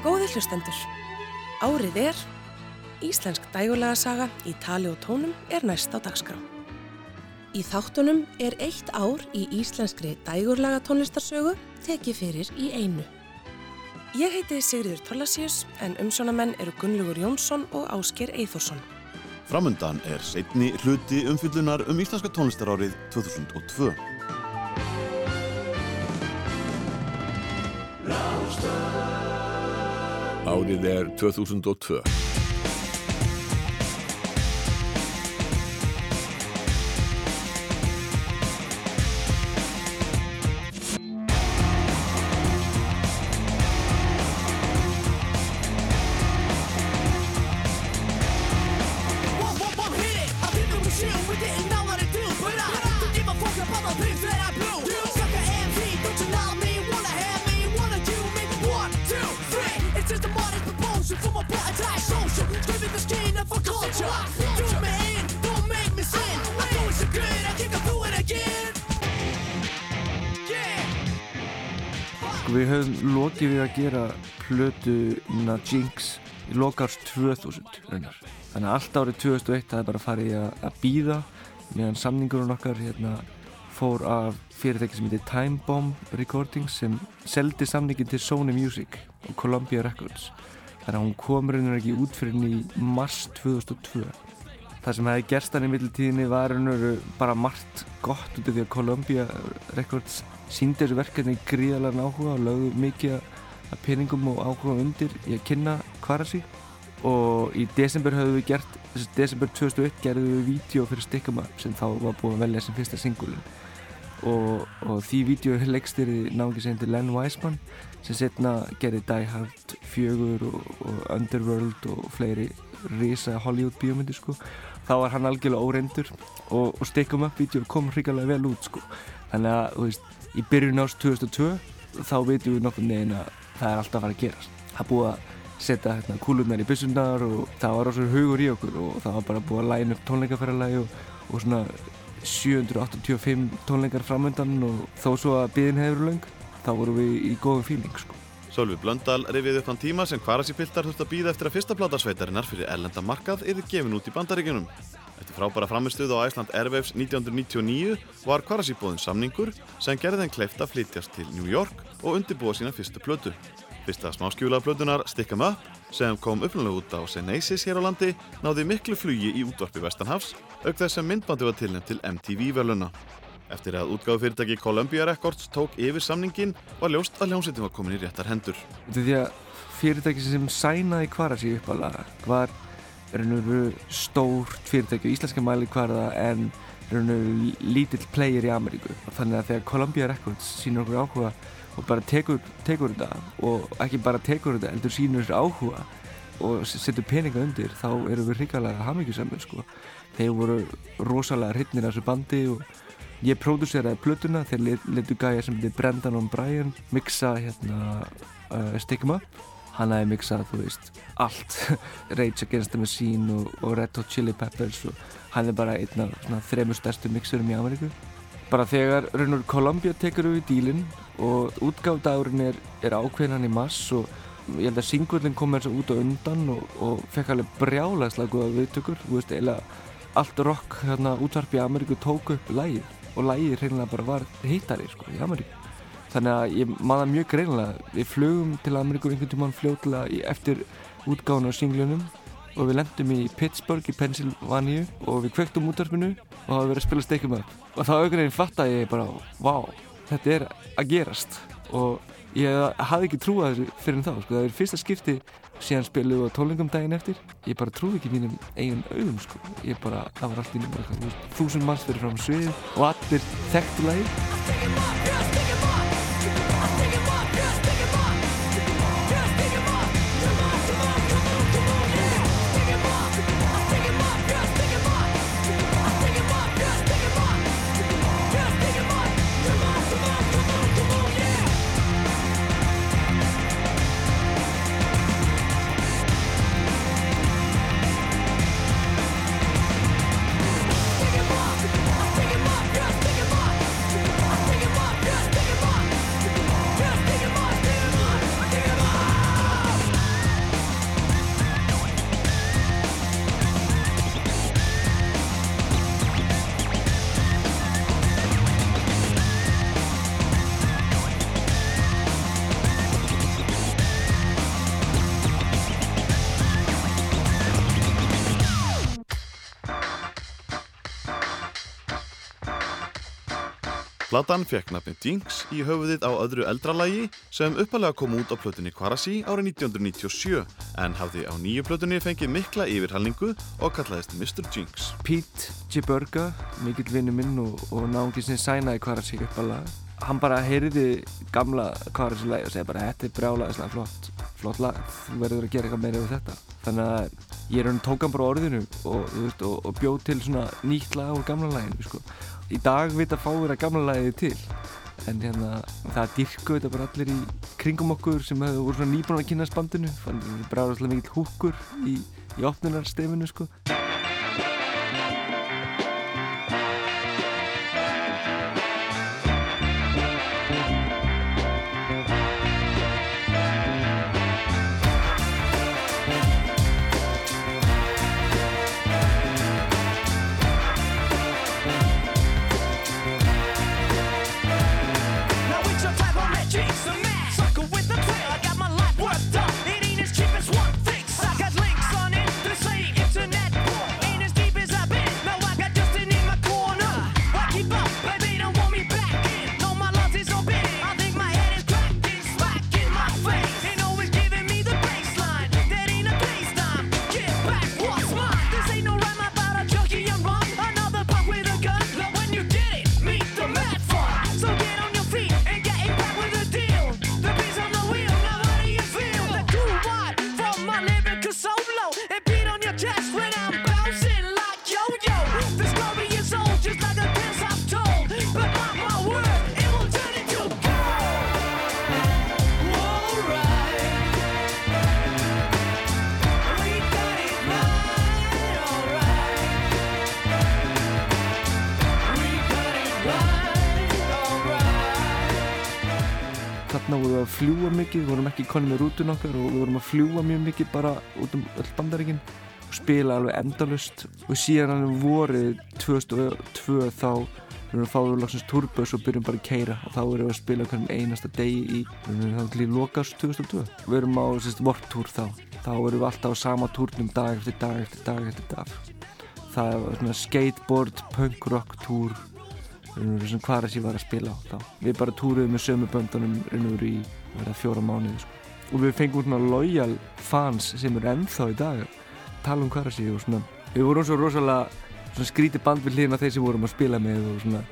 Góði hlustendur, árið er, Íslensk dægulega saga í tali og tónum er næst á dagskrá. Í þáttunum er eitt ár í íslenskri dægurlega tónlistarsögu tekið fyrir í einu. Ég heiti Sigriður Torlasíus en umsjónamenn eru Gunnlaugur Jónsson og Ásker Eithosson. Framundan er setni hluti umfyllunar um íslenska tónlistarárið 2002. Árið er 2002. gera plötuna Jinx í lokars 2000 raunar. Þannig að allt árið 2001 það er bara farið að, býða meðan samningurinn okkar hérna, fór af fyrirtæki sem heitir Time Bomb Recordings sem seldi samningin til Sony Music og Columbia Records. Þannig að hún kom raunar ekki út fyrir henni í mars 2002. Það sem hefði gerst hann í mittiltíðinni var raunar bara margt gott út af því að Columbia Records síndi þessu verkefni gríðalega áhuga og lögðu mikið að peningum og áhuga undir í að kynna Kvarasi. Og í desember höfum við gert, desember 2001 gerðum við vídeo fyrir Up sem þá var búið að velja sem fyrsta singulin og, og því vídeo leikstyrði náttúrulega sem heitir Len Wiseman sem setna gerði Die Hard 4 og, og Underworld og fleiri risa Hollywood bíómyndir sko. Þá var hann algjörlega óreindur og, og Up vídeo kom hrigalega vel út sko. Þannig að þú veist í byrjun árs 2002 þá veitum við nokkur neginn að það er alltaf að fara að gerast það búið að setja hérna, kúlunar í byssunar og það var ásverður hugur í okkur og það var bara búið að læna upp tónleikaferðalagi og, og svona 785 tónleikar framöndan og þó svo að byðin hefur löng þá vorum við í góðum fíling sko. Sölvi Blöndal reyfið upp þann tíma sem Kvarasi-piltar þurft að býða eftir að fyrsta plátarsveitarinnar fyrir erlenda markað yfir gefin út í bandaríkunum. Eftir frábæra framistuð á Æsland Airwaves 1999 var Kvarasi bóðin samningur sem gerði þeim kleift að flytjast til New York og undirbúa sína fyrstu plötu. Fyrsta smáskjúla plötunar Stick 'em Up sem kom upplulega út á Senesis hér á landi náði miklu flugi í útvarpi Vestanhafs auk þess sem myndbandi var tilnæmt til MTV veluna. Eftir að útgáðu fyrirtæki Columbia Records tók yfir samningin var ljóst að hljómsveitin var komin í réttar hendur. Því að fyrirtæki sem sænaði Kvarasi uppalega var raunveru stórt fyrirtæki á íslenska mæli hvarða en lítill player í Ameríku þannig að þegar Columbia Records sínur okkur áhuga og bara tekur, tekur þetta og ekki bara tekur þetta heldur sínur þessu áhuga og setur peninga undir þá eru við hrikalega hafmyggisamur sko. þeir voru rosalega hrytnir af þessu bandi og ég pródúseraði plötuna þeir letu gæja sem heitir Brendan og Brian mixa hérna uh, Up. Hann hafi mixað, þú veist, allt. Rage Against the Machine og, og Red Hot Chili Peppers og hann er bara einn af þremur stærstu mixurum í Ameríku bara þegar raunur Columbia tekur við dílinn og útgáfdagurinn er, er ákveðin hann í mass og ég held að singullin kom eins og út á undan og, og fekk alveg brjálæslega góða viðtökur, þú veist, eiginlega allt rock hérna útvarp í Ameríku tók upp lægið og lægið reynilega bara var hittari sko í Ameríku. Þannig að ég maður mjög greinlega við flugum til Ameríkur einhvern tíman fljóðlega eftir útgáðun á singlunum og við lendum í Pittsburgh í Pennsylvania og við kvektum útvarpinu og það var verið að spila steikum upp og þá auðvitað einn fatt að ég bara vá, þetta er að gerast. Og ég hafði ekki trúað þessu fyrir þá sko. það er fyrsta skipti síðan spiluðu á tólingum daginn eftir. Ég bara trúði ekki mínum eigin auðum sko. ég bara, það var allt í nýmur þúsund manns fyrir fram svið og allir þekktu lagi Platan fekk nafni Jinx í höfuðið á öðru eldralagi sem uppalega kom út á plötunni Kvarasi árið 1997 en hafði á nýju plötunni fengið mikla yfirhalningu og kallaðist Mr. Jinx. Pete Giburga, mikill vinnu minn og, og náðungi sem sænaði Kvarasi uppalega hann bara heyrði gamla Kvarasi lagi og segi bara þetta er brjálaðislega flott, flott lag þú verður að gera eitthvað meira við þetta þannig að ég er hann tók hann bara orðinu og, og, og bjóð til svona nýtt lag úr gamla laginu sko. Í dag vita fáir að gamla lagið til en hérna það dyrku þetta bara allir í kringum okkur sem hefur voru svona nýbúin að kynast bandinu þannig að það er bráðast mikið húkur í, í opnunarstefinu sko mikið, við vorum ekki konni með rútun okkar og við vorum að fljúa mjög mikið bara út um öll bandaríkinn og spila alveg endalust og síðan alveg vorið 2002 þá við erum fáið úr lagsins turbus og byrjum bara að keira og þá erum við að spila hverjum einasta degi í þá til í lokast 2002 við erum á vortúr þá. Þá erum við alltaf á sama túrnum dag eftir dag eftir dag eftir dag. Það er svona skateboard, punk rock túr sem Kvarasi var að spila á þá. Við bara túruðum með sömu böndunum innur í fjóra mánuði sko. og við fengum svona lojal fans sem eru ennþá í dag tala um Kvarasi og svona við vorum svo rosalega skríti band við hlýðina þeir sem vorum að spila með og svona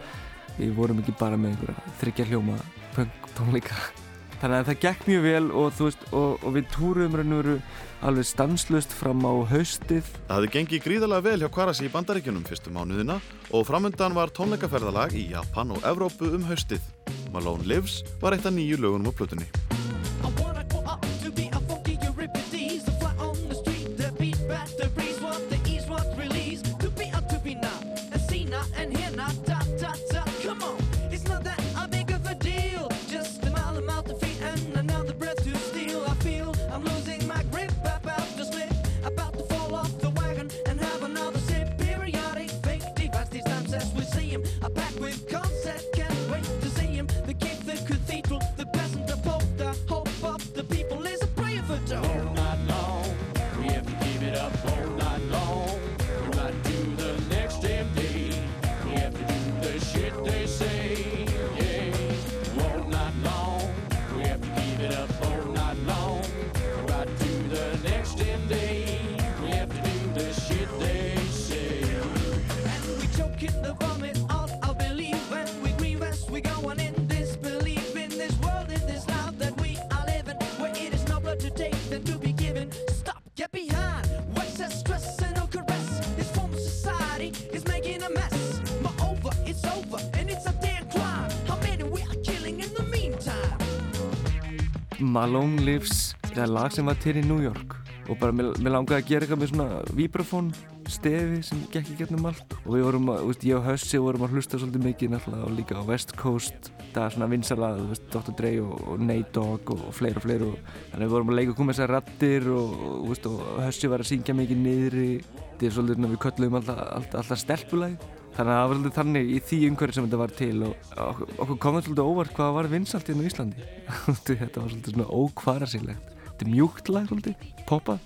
við vorum ekki bara með einhverja þryggja hljóma punk tónleika þannig að það gekk mjög vel og, veist, og, og við túruðum raun og veru alveg stanslust fram á haustið. Það hefði gengið gríðarlega vel hjá Kvarasi í bandaríkjunum fyrstu mánuðina og framöndan var tónleikaferðalag í Japan og Evrópu um haustið. Malone Lives var eitt af nýju lögunum á plötunni Malone Lives það er lag sem var til í New York. Og bara mér, langaði að gera eitthvað með svona vibrafón stefi sem gekk í getnum allt. Og við vorum að, veist, ég og Hössi vorum að hlusta svolítið mikið náttúrulega og líka á West Coast. Það er svona vinsalað, Dr. Dre og, og Nate Dogg og, og fleir og fleir og þannig við vorum að leika að koma þessar rattir og, veist, og Hössi var að syngja mikið niðri. Þetta er svolítið við köllum alltaf, alltaf, alltaf stelpulæg þannig að það var svolítið þannig í því umhverju sem þetta var til og okkur kom það svolítið óvart hvað var vinsalt hérna í Íslandi. Þetta var svolítið svona ókvarasílegt þetta er mjúkt lag svolítið, poppa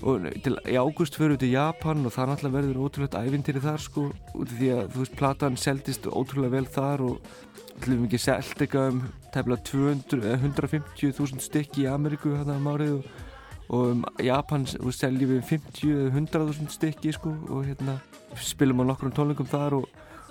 og til, í águst fyrir við til Japan og það náttúrulega verður ótrúlega ævintýri þar sko út af því að þú veist platan seldist ótrúlega vel þar og við ekki selt eitthvað um tefnilega 150.000 stykki í Ameríku hann að márið og, og um Japan seljum við 50-100.000 stykki sko og hérna spilum á nokkrum tónleikum þar og,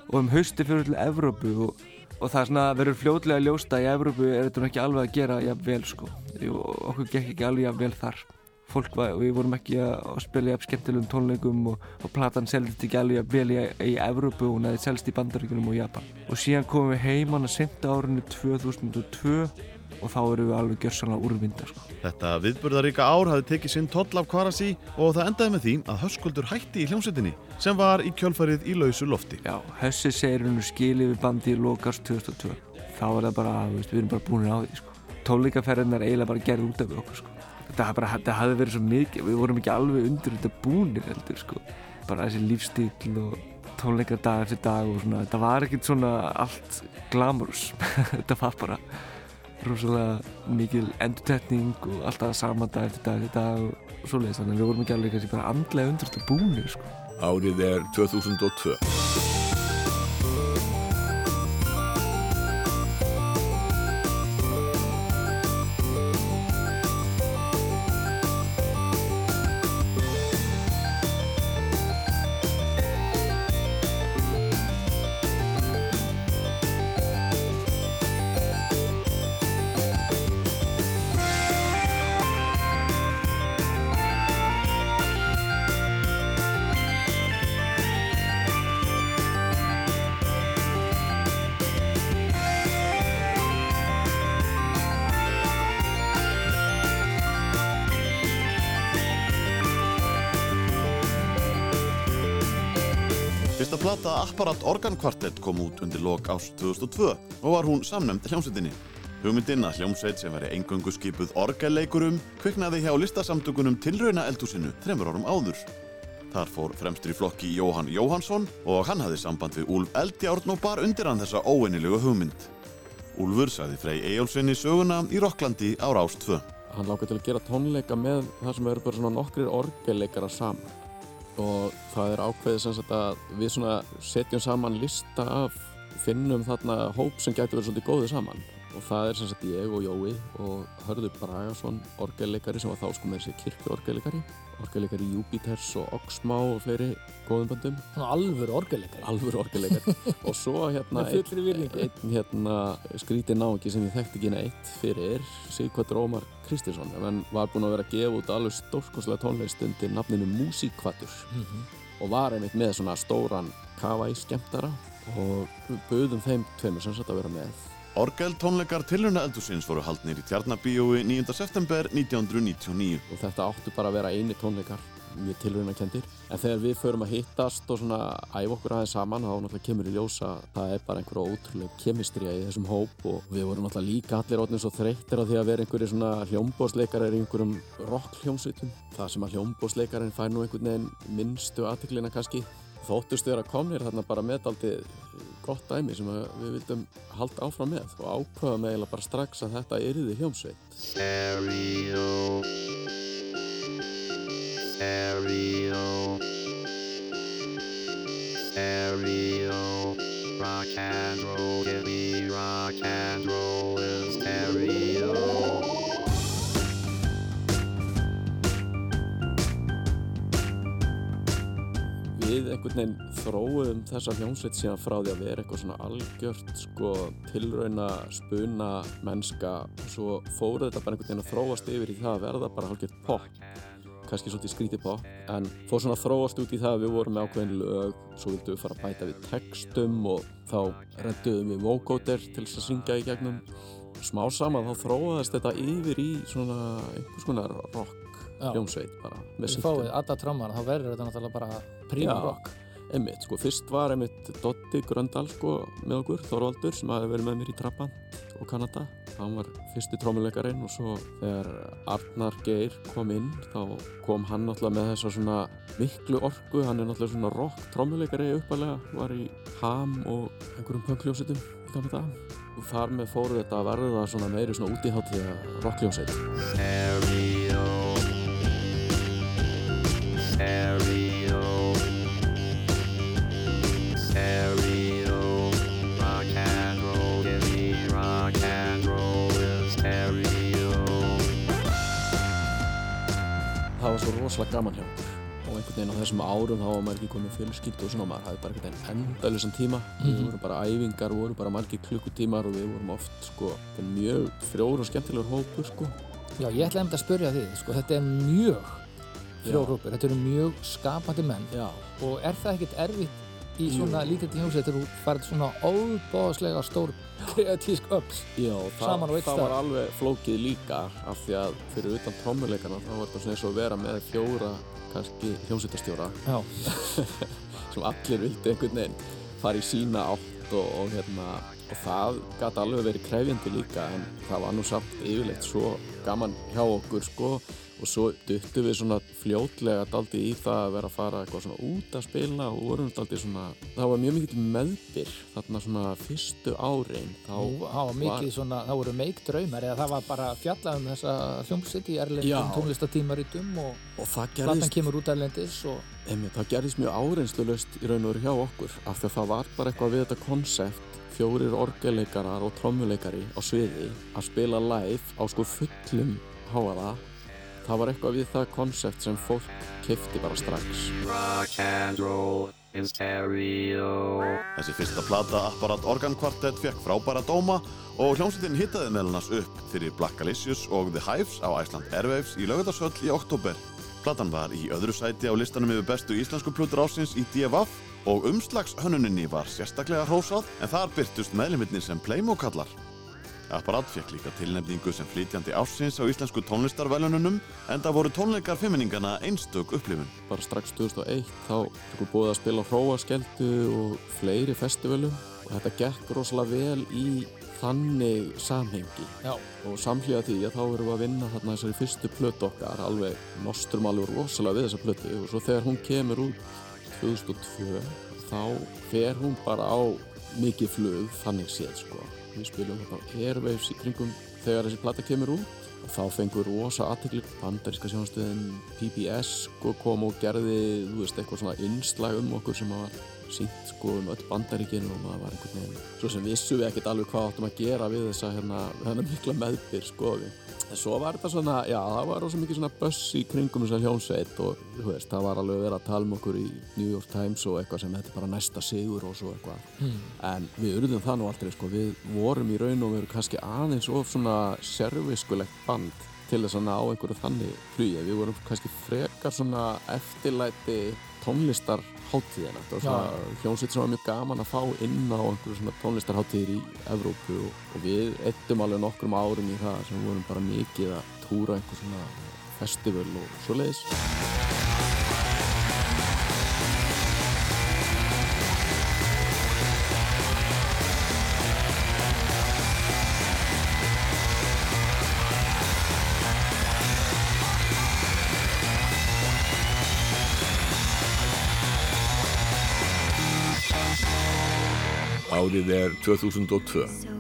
og um hausti fyrir til Evrópu og, og það er svona verður fljóðlega ljósta í Evrópu er þetta ekki alveg að gera jafnvel sko. Og okkur gekk ekki alveg jafnvel þar. Fólk var, við vorum ekki að spila jafn skemmtilegum tónleikum og, og platan seldist ekki alveg jafn vel í, í Evrópu og hefði selst í Bandaríkunum og Japan. Og síðan komum við heimann að senda árinu 2002 og þá eru við alveg gjörsanlega úrvinda sko. Þetta viðburðaríka ár hafði tekið sinn toll af Kvarasi og það endaði með því að Höskuldur hætti í hljómsveitinni sem var í kjölfarið í lausu lofti. Já, Hössi segir hennu skilið við bandi í lokast 2002 þá er það bara, við erum bara búin á því sko. tónleikaferðin er eiginlega bara gerð út af okkur sko þetta, bara, þetta hafði verið svo mikið við vorum ekki alveg undir þetta búnir heldur sko bara þessi lífstíl og tónleikar dag eftir dag og svona þetta var ekkert svona allt glamurus þetta var bara rosalega mikil endutetning og alltaf sama dag eftir dag eftir dag og svoleiðis. Þannig að við vorum ekki alveg kannski bara andlega undir þetta búnir sko. Árið er 2002 Organ Quartet kom út undir lok árs 2002 og var hún samnemnd hljómsveitinni. Hugmyndin að hljómsveit sem veri engöngu skipuð orgelleikurum kviknaði hjá listasamtökunum Tilrauna eldhúsinu þremur árum áður. Þar fór fremstur í flokki Jóhann Jóhannsson og hann hafði samband við Úlf Eldjárn og bar undir hann þessa óeinilegu hugmynd. Úlfur sagði Frey Ejólfsvinni söguna í Rokklandi á Rás 2. Hann lákaði til að gera tónleika með það sem eru bara nokkrir orgelleikara saman og það er ákveðið sem sagt að við svona setjum saman lista af finnum þarna hóp sem getur verið svolítið góðið saman. Og það er sem sagt ég og Jói og Hörður Bragason orgelleikari sem var þá sko með þessi kirkjuorgelleikari. orgelleikari Júpiters og Oxmá og fleiri góðum bandum alvöru orgelleikari alvöru orgelleikari og svo hérna einn hérna skrítið náingi sem ég þekkti ekki neitt fyrir Sigvardur Ómar Kristinsson en var búinn að vera að gefa út alveg stórkoslega tónlist undir nafninu Músíkvatur og var einmitt með svona stóran kavæ skemmtara. Og við buðum þeim tveimur sem sagt að vera með Orgel tónleikar Tilrauna eldhúsins voru haldnir í Tjarnabíói 9. september 1999. og þetta áttu bara að vera eini tónleikar mjög tilraunakendir en þegar við förum að hittast og svona æfa okkur aðeins saman þá náttúrulega kemur í ljósa það er bara einhverja ótrúlega kemistrija í þessum hóp og við vorum náttúrulega líka allir ótrúlega svo þreyttir á því að vera einhverju svona hljómbósleikarar í einhverjum rock hljómsveitum það sem að hljómbósleikarinn fær nú einhvern veginn minnstu aðtiklina kannski þóttust vera komnir þarna bara með aldrei gott dæmi sem við vildum halda áfram með og ákvaða með eiginlega bara strax að þetta yrði hljómsveit Stereo. Stereo. Stereo. Rock and roll, give me rock and roll in stereo. Einhvern veginn þróum þessa hljómsveit síðan frá því að vera eitthvað svona algjört sko tilrauna spuna mennska og svo fóru þetta bara einhvern veginn að þróast yfir í það að verða bara hálfgert pop kannski svolítið skrítið pop en fór svona að þróast út í það að við vorum með ákveðin lög svo vildum við fara að bæta við textum og þá renduðum við vocoder til þess að syngja í gegnum smá saman þá þróaðist þetta yfir í svona einhvers konar rock. Hljómsveit bara með Við syntum. fáið alla trommar, þá verður þetta náttúrulega bara príma rock. Einmitt, sko, fyrst var einmitt Dotti Gröndal, sko, með okkur, Þorvaldur, sem hafi verið með mér í Trabant og Kanada. Hann var fyrsti trommuleikarinn og svo þegar Arnar Geir kom inn, þá kom hann náttúrulega með þessa svona miklu orku, hann er náttúrulega svona rock trommuleikari uppalega, var í ham og einhverjum pönkljósitum í gamla dag. Og þar með fóru þetta að verða svona meiri svona útíháttíða rockljóseit. Stereo. Stereo. Rock and roll. Give me rock and roll with stereo. Það var svo rosalega gaman hjá okkur og einhvern veginn á þessum árum þá var maður ekki komið fjölskyld og svona og maður hafði bara einhvern veginn endalisan tíma mm -hmm. við mhm. vorum bara æfingar, við vorum bara margir klukkutímar og við vorum oft sko mjög frjóður og skemmtilegur hópur sko Já ég ætlaði um þetta að spurja þið sko þetta er mjög frjórópur, þetta eru mjög skapandi menn. Já, og er það ekkert erfitt í svona lítið hljómsveit þegar þú farið svona óbóðslega stór kreatísk öll Já, það, það var alveg flókið líka af því að fyrir utan trommuleikana þá var þetta svona eins og vera með fjóra kannski hljómsveitastjóra sem allir vildi einhvern veginn fara í sína átt og, og hérna og það gæti alveg verið krefjandi líka en það var nú samt yfirleitt svo gaman hjá okkur sko og svo duttu við svona fljótlega daldi í það að vera að fara eitthvað svona út að spila og vorum daldi svona það var mjög mikill meðbyr þarna svona fyrstu árin þá var mikið svona, það voru meik draumar eða það var bara fjallað um þessa hljómsveit í erlendum tónlistatímaritum og og það platan kemur út erlendis og Einmitt, það gerðist mjög áreynslulöst í raun og veru hjá okkur af því að það var bara eitthvað við þetta konsept fjórir orgelleikarar og trommuleikari á sviði að spila live á sko fullum háaða það var eitthvað við það konsept sem fólk kefti bara strax Rock and roll in stereo. Þessi fyrsta plata Apparat Organ Quartet fekk frábæra dóma og hljómsveitin hittaði meðal annars upp fyrir Black Alicious og The Hives á Iceland Airwaves í Laugardalshöll í oktober. Platan var í öðru sæti á listanum yfir bestu íslensku plútur ásins í DFF og umslagshönnuninni var sérstaklega hrósað en þar byrtust meðlumitnir sem Playmo kallar. Apparat fekk líka tilnefningu sem flytjandi ásins á íslensku tónlistarvelununum en það voru tónleikar fimmningana einstök upplifun. bara strax 2001 þá sko búið að spila hróaskeldu og fleiri festivalum og þetta gekk rosalega vel í þannig samhengi. Já, og samhliða því að þá erum við að vinna þarna þessari fyrstu plötu okkar alveg nostrum alveg rosalega við þessa plötu. Og svo þegar hún kemur út 2002 þá fer hún bara á mikið flug þannig séð sko við spilum á Airwaves í kringum þegar þessi plata kemur út. Og þá fengur rosa aðtekli bandaríska sjónastöðin PBS sko kom og gerði þú veist eitthvað svona innslag um okkur sem var sínt sko um öll bandaríkin og maður var einhvern veginn svo sem vissu við ekkert alveg hvað áttum að gera við þessa hérna, hérna mikla meðbyr sko en svo var þetta svona, já það var rosa mikið svona buss í kringum þessa hljónsveit og þú veist, það var alveg verið að tala um okkur í New York Times og eitthvað sem þetta er bara næsta sigur og svo eitthvað. En við urðum það nú aldrei sko, við vorum í raun og veru kannski aðeins of svona serviskulegt band til þess að ná einhverju þannig flugi, við vorum kannski frekar svona eftirlæti tónlistar hátíðina, þetta var svona hljómsveit sem var mjög gaman að fá inn á einhverju svona tónlistarháttíðir í Evrópu og, og við eittum alveg nokkrum árum í það sem vorum bara mikið að túra einhver svona festival og svoleiðis. Árið er 2002.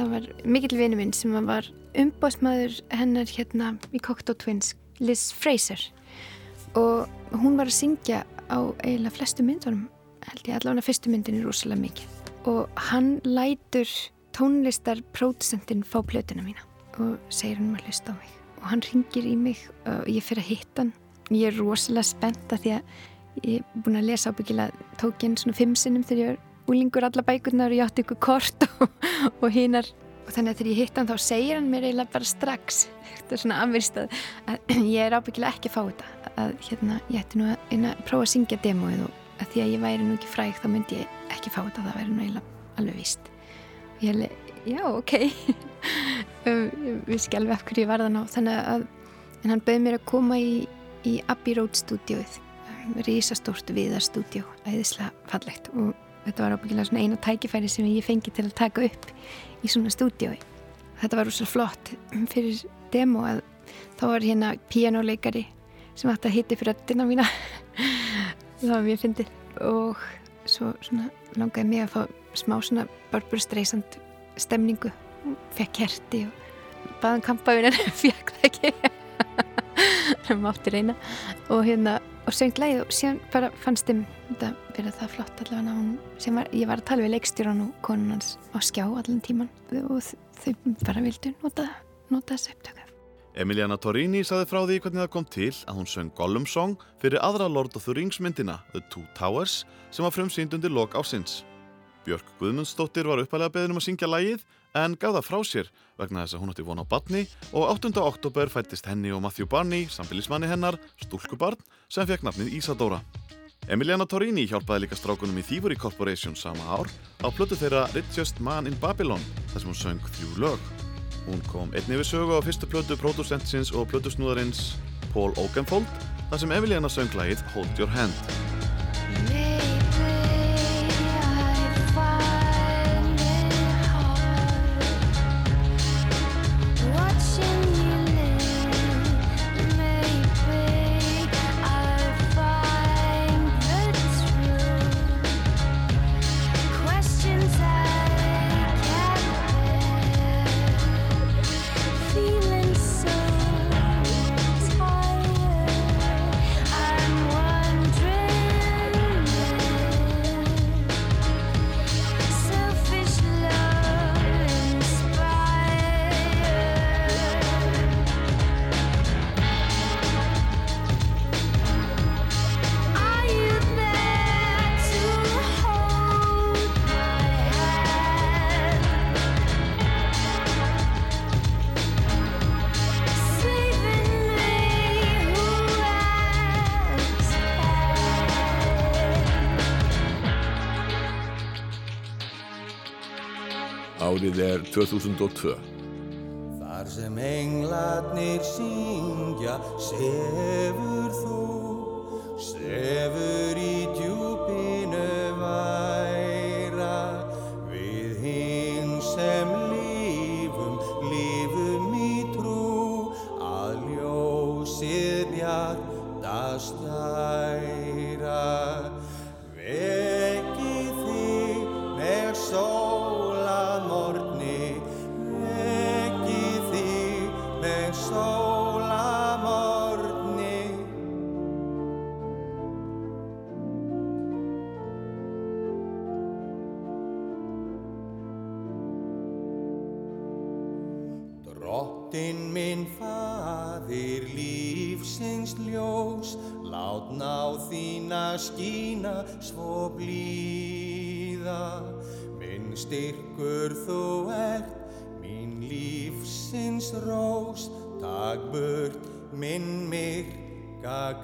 það var mikill vinnu minn sem var umbóðsmaður hennar hérna í Cocteau Twins, Liz Fraser. Og hún var að syngja á eiginlega flestu myndunum held ég allavega fyrstu myndinni rosalega mikið. Og hann lætur tónlistar pródusentinn fá plötuna mína og segir hann að hlusta á mig. Og hann ringir í mig og ég fyrir að hitta hann. Ég er rosalega spennt að því að ég er búin að lesa ábyggilega tók ég hann svona fimm sinnum þegar ég var úlingur alla bækurnar og ég átti ykkur kort og, og hinar. Og þannig að þegar ég hitta hann þá segir hann mér eiginlega bara strax þetta er svona afvirst að, ég er ábyggilega ekki að fá þetta að hérna ég ætti nú að, að prófa að syngja demóið og að því að ég væri nú ekki fræg þá myndi ég ekki fá þetta það væri nú eiginlega alveg víst. Og ég hefði, já ok. Við vissi ekki alveg af hverju ég var þann á þannig að en hann bauð mér að koma í, í Abbey Road stúdíóið. Risastórt viðar stúdíó æðislega fallegt og þetta var ábyggilega svona eina tækifæri sem ég fengi til að taka upp í svona stúdíói. Þetta var rosalega flott fyrir demo að þá var hérna pianoleikari sem ætti að hitti fyrir öttina mína. Það var mjög fyndið. Og svo svona langaði mig að fá smá svona Barbara Streisand stemningu fekk kerti og baðan kampaðun en fekk það ekki mátti reyna og hérna og söng læð og síðan bara fannst þeim þetta verið það flott allavega hún, var, ég var að tala við leikstjóran og konun hans á skjá allan tíman og þau bara vildu nota, nota þessu upptöku Emiliana Torrini saði frá því hvernig það kom til að hún söng Gollum Song fyrir aðra Lord of the Rings myndina The Two Towers sem var frumsýnd undir lok ásins. Björk Guðmundsdóttir var uppalega beðin um að syngja lægið en gaf það frá sér vegna þess að hún átti von á batni og 8. oktober fættist henni og Matthew Barney, sambilismanni hennar, stúlkubarn, sem fekk nafnið Isadora. Emiliana Torrini hjálpaði líka strákunum í Thievery Corporation sama ár á plötu þeirra Richest Man in Babylon þar sem hún söng þrjú lög. Hún kom einni við sögu á fyrstu plötu pródusentsins og plötusnúðarins Paul Oakenfold þar sem Emiliana söng lægið Hold Your Hand. Árið er 2002. Þar sem englarnir syngja, sefur þú, sefur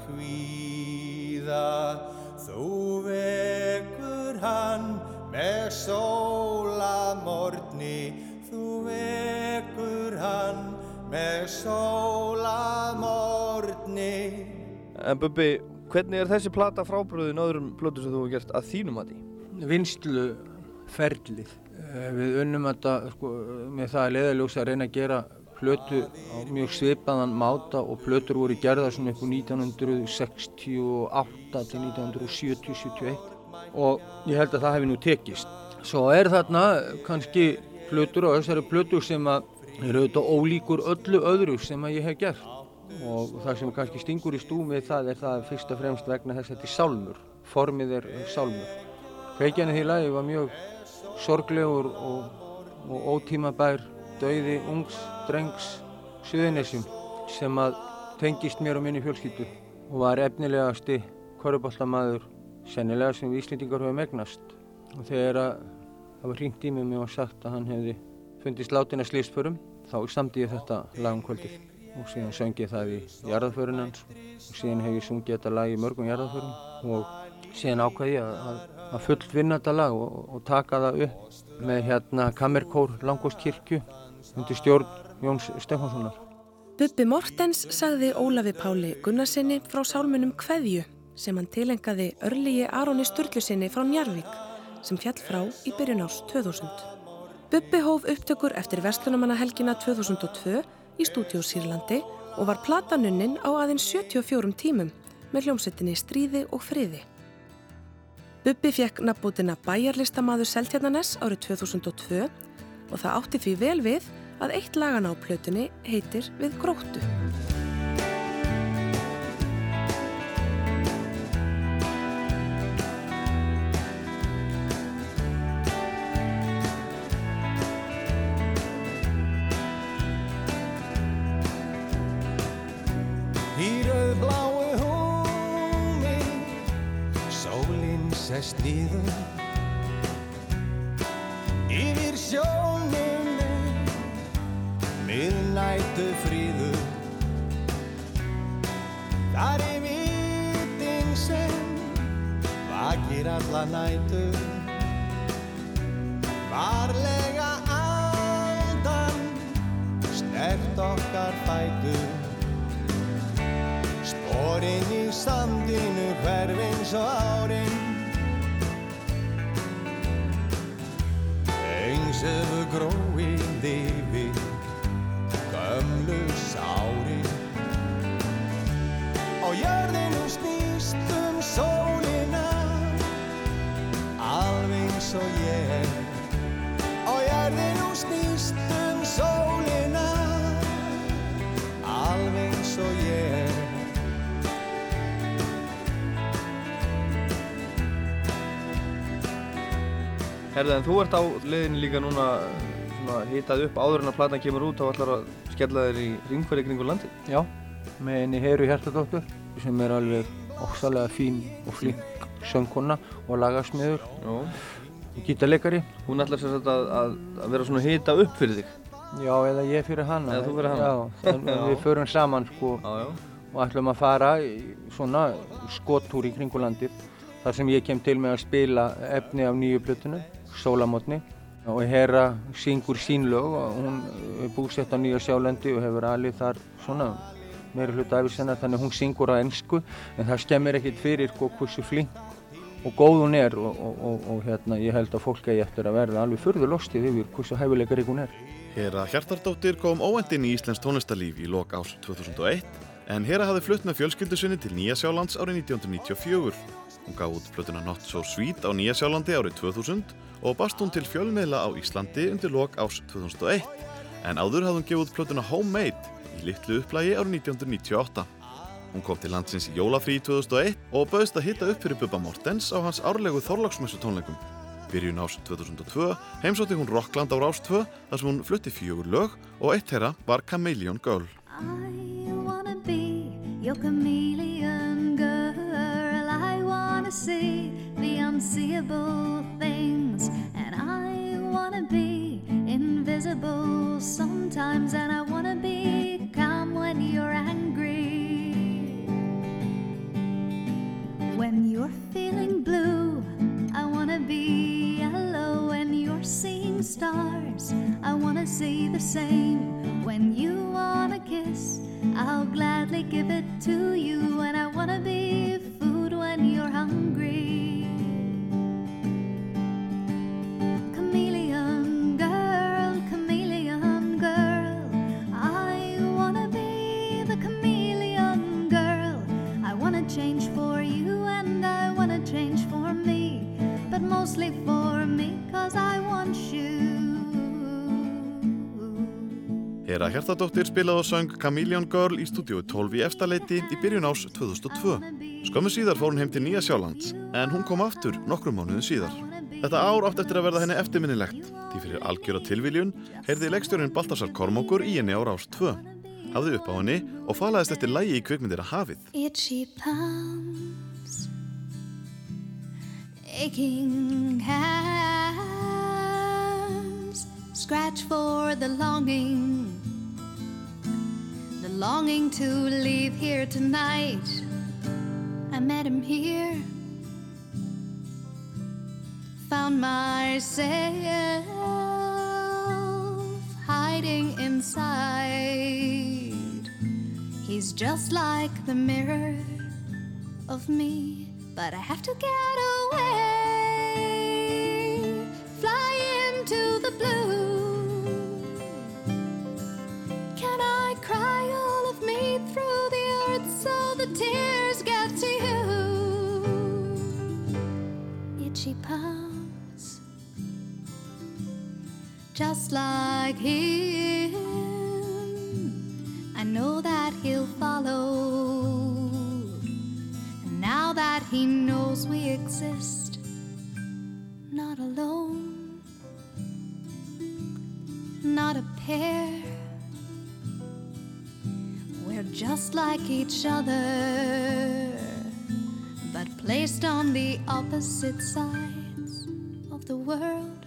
kvíða. Þú vekur hann með sólamorni, þú vekur hann með sólamorni. En Bubbi, hvernig er þessi plata frábröðin öðrum plötu sem þú hefur gert að þínum að því? vinslu ferlið. Eh, Við unnum þetta sko, með það að leiðaljósa að reyna að gera plötu á mjög svipaðan máta og plötur voru gerðar svona upp úr 1968 til 1970-71 og ég held að það hefði nú tekist. Svo er þarna kannski plötur og þessari plötur sem að eru auðvitað ólíkur öllu öðru sem að ég hef gert og það sem kannski stingur í stúm við það er það fyrst og fremst vegna þess að þetta er sálmur, formið er sálmur. Kveikjan í lagi var mjög sorglegur og og ótímabær dauði ungs drengs Suðunisjum sem að tengist mér og minni fjölskyldu og var efnilegasti korfuboltamaður sennilega sem við Íslendingar höfum egnast og þegar að það var hringt í mig og mér var sagt að hann hefði fundist látin að slýstförum þá samdi ég þetta lag um kvöldið. Og síðan söng ég það í jarðaförun hans. Og síðan hef ég sungið þetta lag í mörgum jarðaförum og síðan ákvaði ég að, að fullt vinna þetta lag og, og taka það upp með hérna kammerkór Langostkirkju undir stjórn Jóns Stefánssonar. Bubbi Mortens sagði Ólafi Páli Gunnarsinni frá sálmunum Kveðju sem hann tilengaði örlígi Aroni Sturlusinni frá Njarvík sem fjall frá í byrjun árs 2000. Bubbi hóf upptökur eftir Vestlunamannahelgina 2002 í stúdíó Sýrlandi og var platanunnin á aðeins 74 tímum með hljómsettinni Stríði og Friði. Bubbi fekk nafnbútina Bæjarlistamaður Seltjarnanes árið 2002 og það átti því vel við að eitt lagan á plötunni heitir Við gróttu. Í rauðbláu húmi Sólinn sest nýður Miðnættu fríður Þar er vitin sem Vakir alla nætur Herða, en þú ert á leiðinu líka núna hitað upp áður en að platan kemur út og ætlar að skella þér í ringferði kringu landi. Já, með henni Heru Hjartadóttur sem er alveg ósalega fín og flink söngkona og lagasmiður og gítarleikari. Hún ætlar sér að, að, að vera svona hita upp fyrir þig. Já, eða ég fyrir hana. Eða þú fyrir hana. Já, en Já. við förum saman sko Já, já. og ætlum að fara í svona skottúr í kringulandið þar sem ég kem til með að spila efni af nýju plötunum, Sólamotni og Hera syngur sín lög og hún er búsett á Nýja Sjálendi og hefur alið þar svona meiri hluta æfisennar þannig að hún syngur á ennsku en það skemmir ekkert fyrir sko, hversu flink og góð hún er og, og, og, og hérna, ég held að fólk eigi eftir að verða alveg furðu lostið yfir hversu hæfileikar hún er. Hera Hjartardóttir kom óvendin í Íslensk tónlistarlíf í lok árs 2001 en Hera hafði flutt með fjölskyldu sinni til Nýja Sjálands árið 1994. Hún gaf út plötuna Not So Sweet á Nýja Sjálandi árið 2000 og bast hún til fjölmiðla á Íslandi undir lok árs 2001 en áður hafði hún gefið plötuna Homemade í litlu upplægi árið 1998. Hún kom til landsins í jólafrí 2001 og bauðst að hitta upp fyrir Bubba Mortens á hans árlegu þorlagsmessu tónleikum. Byrjun ás 2002 heimsótti hún Rockland á Rás 2 þar sem hún flutti fjögur lög og eitt þeirra var Chameleon Girl. I the unseeable things, and I wanna be invisible sometimes, and I wanna be calm when you're angry. When you're feeling blue, I wanna be yellow. When you're seeing stars, I wanna see the same. When you wanna kiss, I'll gladly give it to you. And I wanna be food when you're hungry. Hera Hjartardóttir spilaði og söng Chameleon Girl í stúdíu 12 í efstaleiti í byrjun ás 2002. Skömmu síðar fór hún heim til Nýja Sjálands en hún kom aftur nokkrum mánuðin síðar. Þetta ár átt eftir að verða henni eftirminnilegt því fyrir algjöra tilviljun heyrði leikstjórin Baltasar Kormokur í henni á Rás 2. Hafði upp á henni og falaðist eftir lægi í kvikmyndir að hafið. Itchy palms, aching hands, scratch for the longing, longing to leave here tonight. I met him here, found myself hiding inside. He's just like the mirror of me, but I have to get away. Palms, just like him. I know that he'll follow. And now that he knows we exist, not alone, not a pair. We're just like each other, but placed on the opposite sides the world.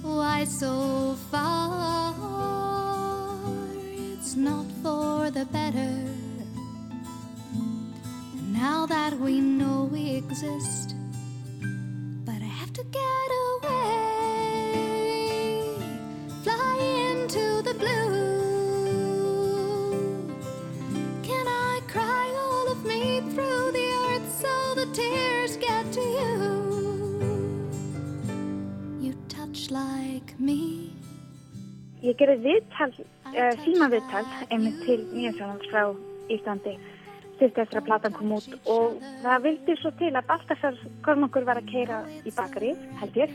Why so far? It's not for the better. Now that we know we exist, but I have to get away. Ég gerði viðtal, uh, símaviðtal einmitt til Nýjansjónans frá Íslandi. Fyrst eftir að platan kom út og það vildi svo til að Baltasar Kormungur var að keira í bakari, held ég,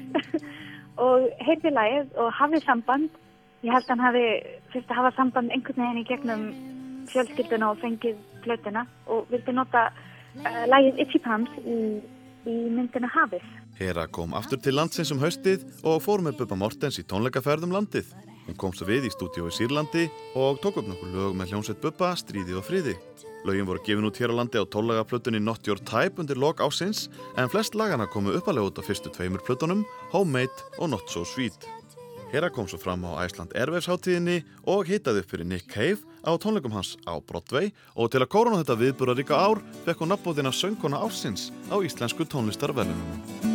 og heyrði lagið og hafði samband. Ég held að hann hafi fyrst að hafa samband einhvern veginn í gegnum fjölskylduna og fengið flötuna og vildi nota uh, lagið Itchy Palms í, í myndina Hafið. Hera kom aftur til landsins um haustið og fór með Bubba Mortens í tónleikaferðum landið. Hún kom svo við í stúdíu í Sýrlandi og tók upp nokkur lög með hljómsveit Bubba, Stríði og Friði. Lögin voru gefin út hér á landi á tólagaflutunni Not Your Type undir lok ásins en flest lagana komu uppalega út á fyrstu tveimur flutunum, Homemade og Not So Sweet. Hera kom svo fram á Æsland Airwaves hátíðinni og hitaði upp fyrir Nick Cave á tónleikum hans á Broadway og til að kóruna þetta viðbúraríka ár fekk hún nafnbóðina söngkona ársins á íslensku tónlistarverðunum.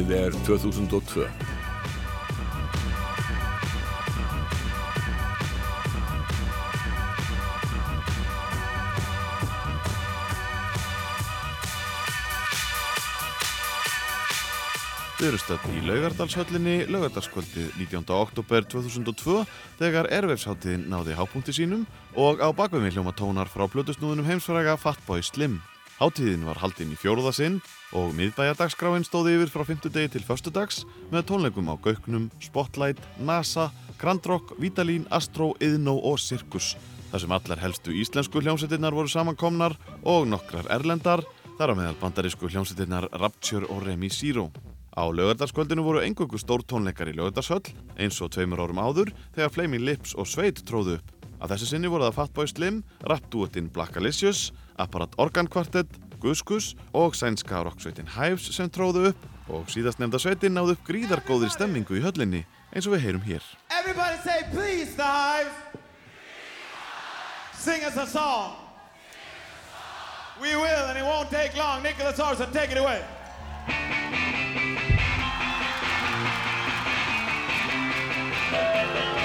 Árið er 2002. Við erum stödd í Laugardalshöllinni laugardalskvöldið 19. oktober 2002 þegar ervefsháttiðin náði hápunkti sínum og á bakveg við hljóma tónar frá blötusnúðunum heimsfæraga Fatboy Slim. Hátíðin var haldinn í fjóruða sinn og miðbæjadagsgráin stóði yfir frá 50 degi til föstudags með tónleikum á Gauknum, Spotlight, NASA, Grandrock, Vítalín, Astro, Iðnó og Sirkus. Þar sem allar helstu íslensku hljómsveitirnar voru samankomnar og nokkrar erlendar, þar á meðal bandarísku hljómsveitirnar Rapture og Remi Zero. Á lögardarskvöldinu voru engöngu stór tónleikar í lögardarshöll eins og tveimur árum áður þegar Flaming Lips og Sveit tróðu upp. Að þessu sinni voru það Fatboy Slim, rapdúettinn Blackalicious, Apparat Organ Quartet, Guskus og sænska rocksveitin Hives sem tróðu upp og síðast nefnda sveitin náðu upp gríðargóðir stemmingu í höllinni eins og við heyrum hér. Everybody say please, the hives. Sing us a song. We will, and it won't take long. Nicholas Orson, take it away. Árið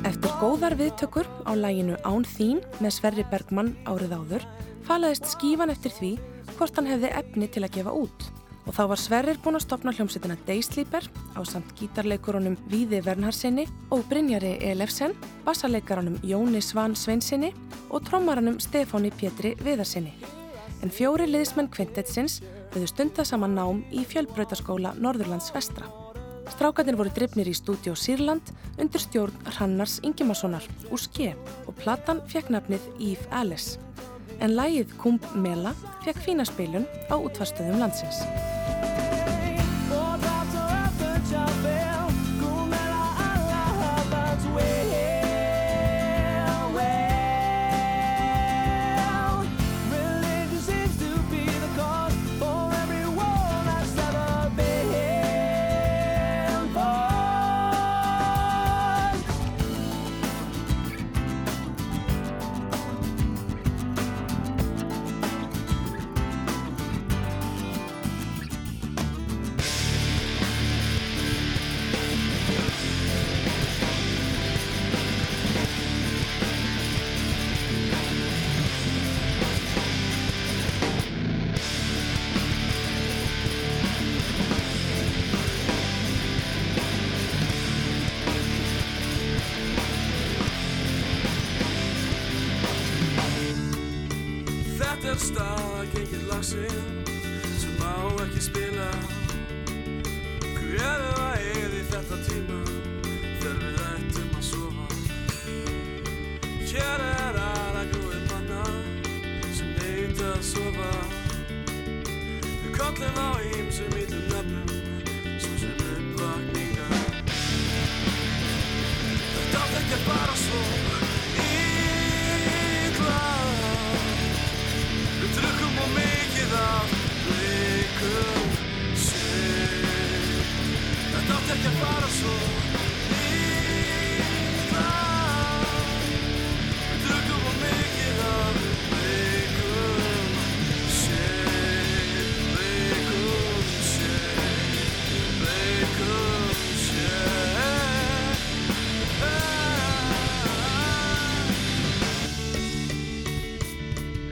Eftir góðar viðtökur á læginu Án þín með Sverri Bergmann árið áður falaðist skífan eftir því hvort hann hefði efni til að gefa út. Og þá var Sverrir búinn að stopna hljómsveitina Daysleeper á samt gítarleikurunum Víði Vernharsinni og Brynjari Elefsen, bassaleikaranum Jóni Svan Sveinsinni og trommaranum Stefáni Pétri Viðarsinni. En fjóri liðismenn kvintetsins höfðu stunda saman nám í fjölbrautaskóla Norðurlands vestra. Strákarnir voru drifnir í stúdíó Sýrland undir stjórn Hrannars Ingimarssonar úr ske og platan fekk nafnið Eve Alice. En lægið Kumb Mela fekk fína spilun á útvarstöðum landsins. job.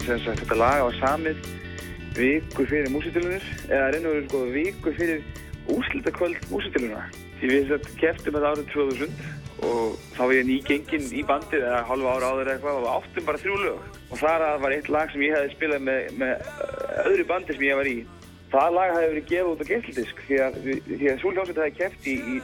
Sem sagt þetta lag var samið viku fyrir músitilunir eða reynur sko viku fyrir úrslitakvöld músitiluna vissi að keftum þetta árið 2000 og þá var ég nýgengin í bandið eða halva ára áður eitthvað og við áttum bara þrjú lög. Og þar að var eitt lag sem ég hefði spilað með, með uh, öðru bandi sem ég var í. Það lag hefði verið gefið út á geislidisk því að, því að svo hljómsveit hefði keft í, í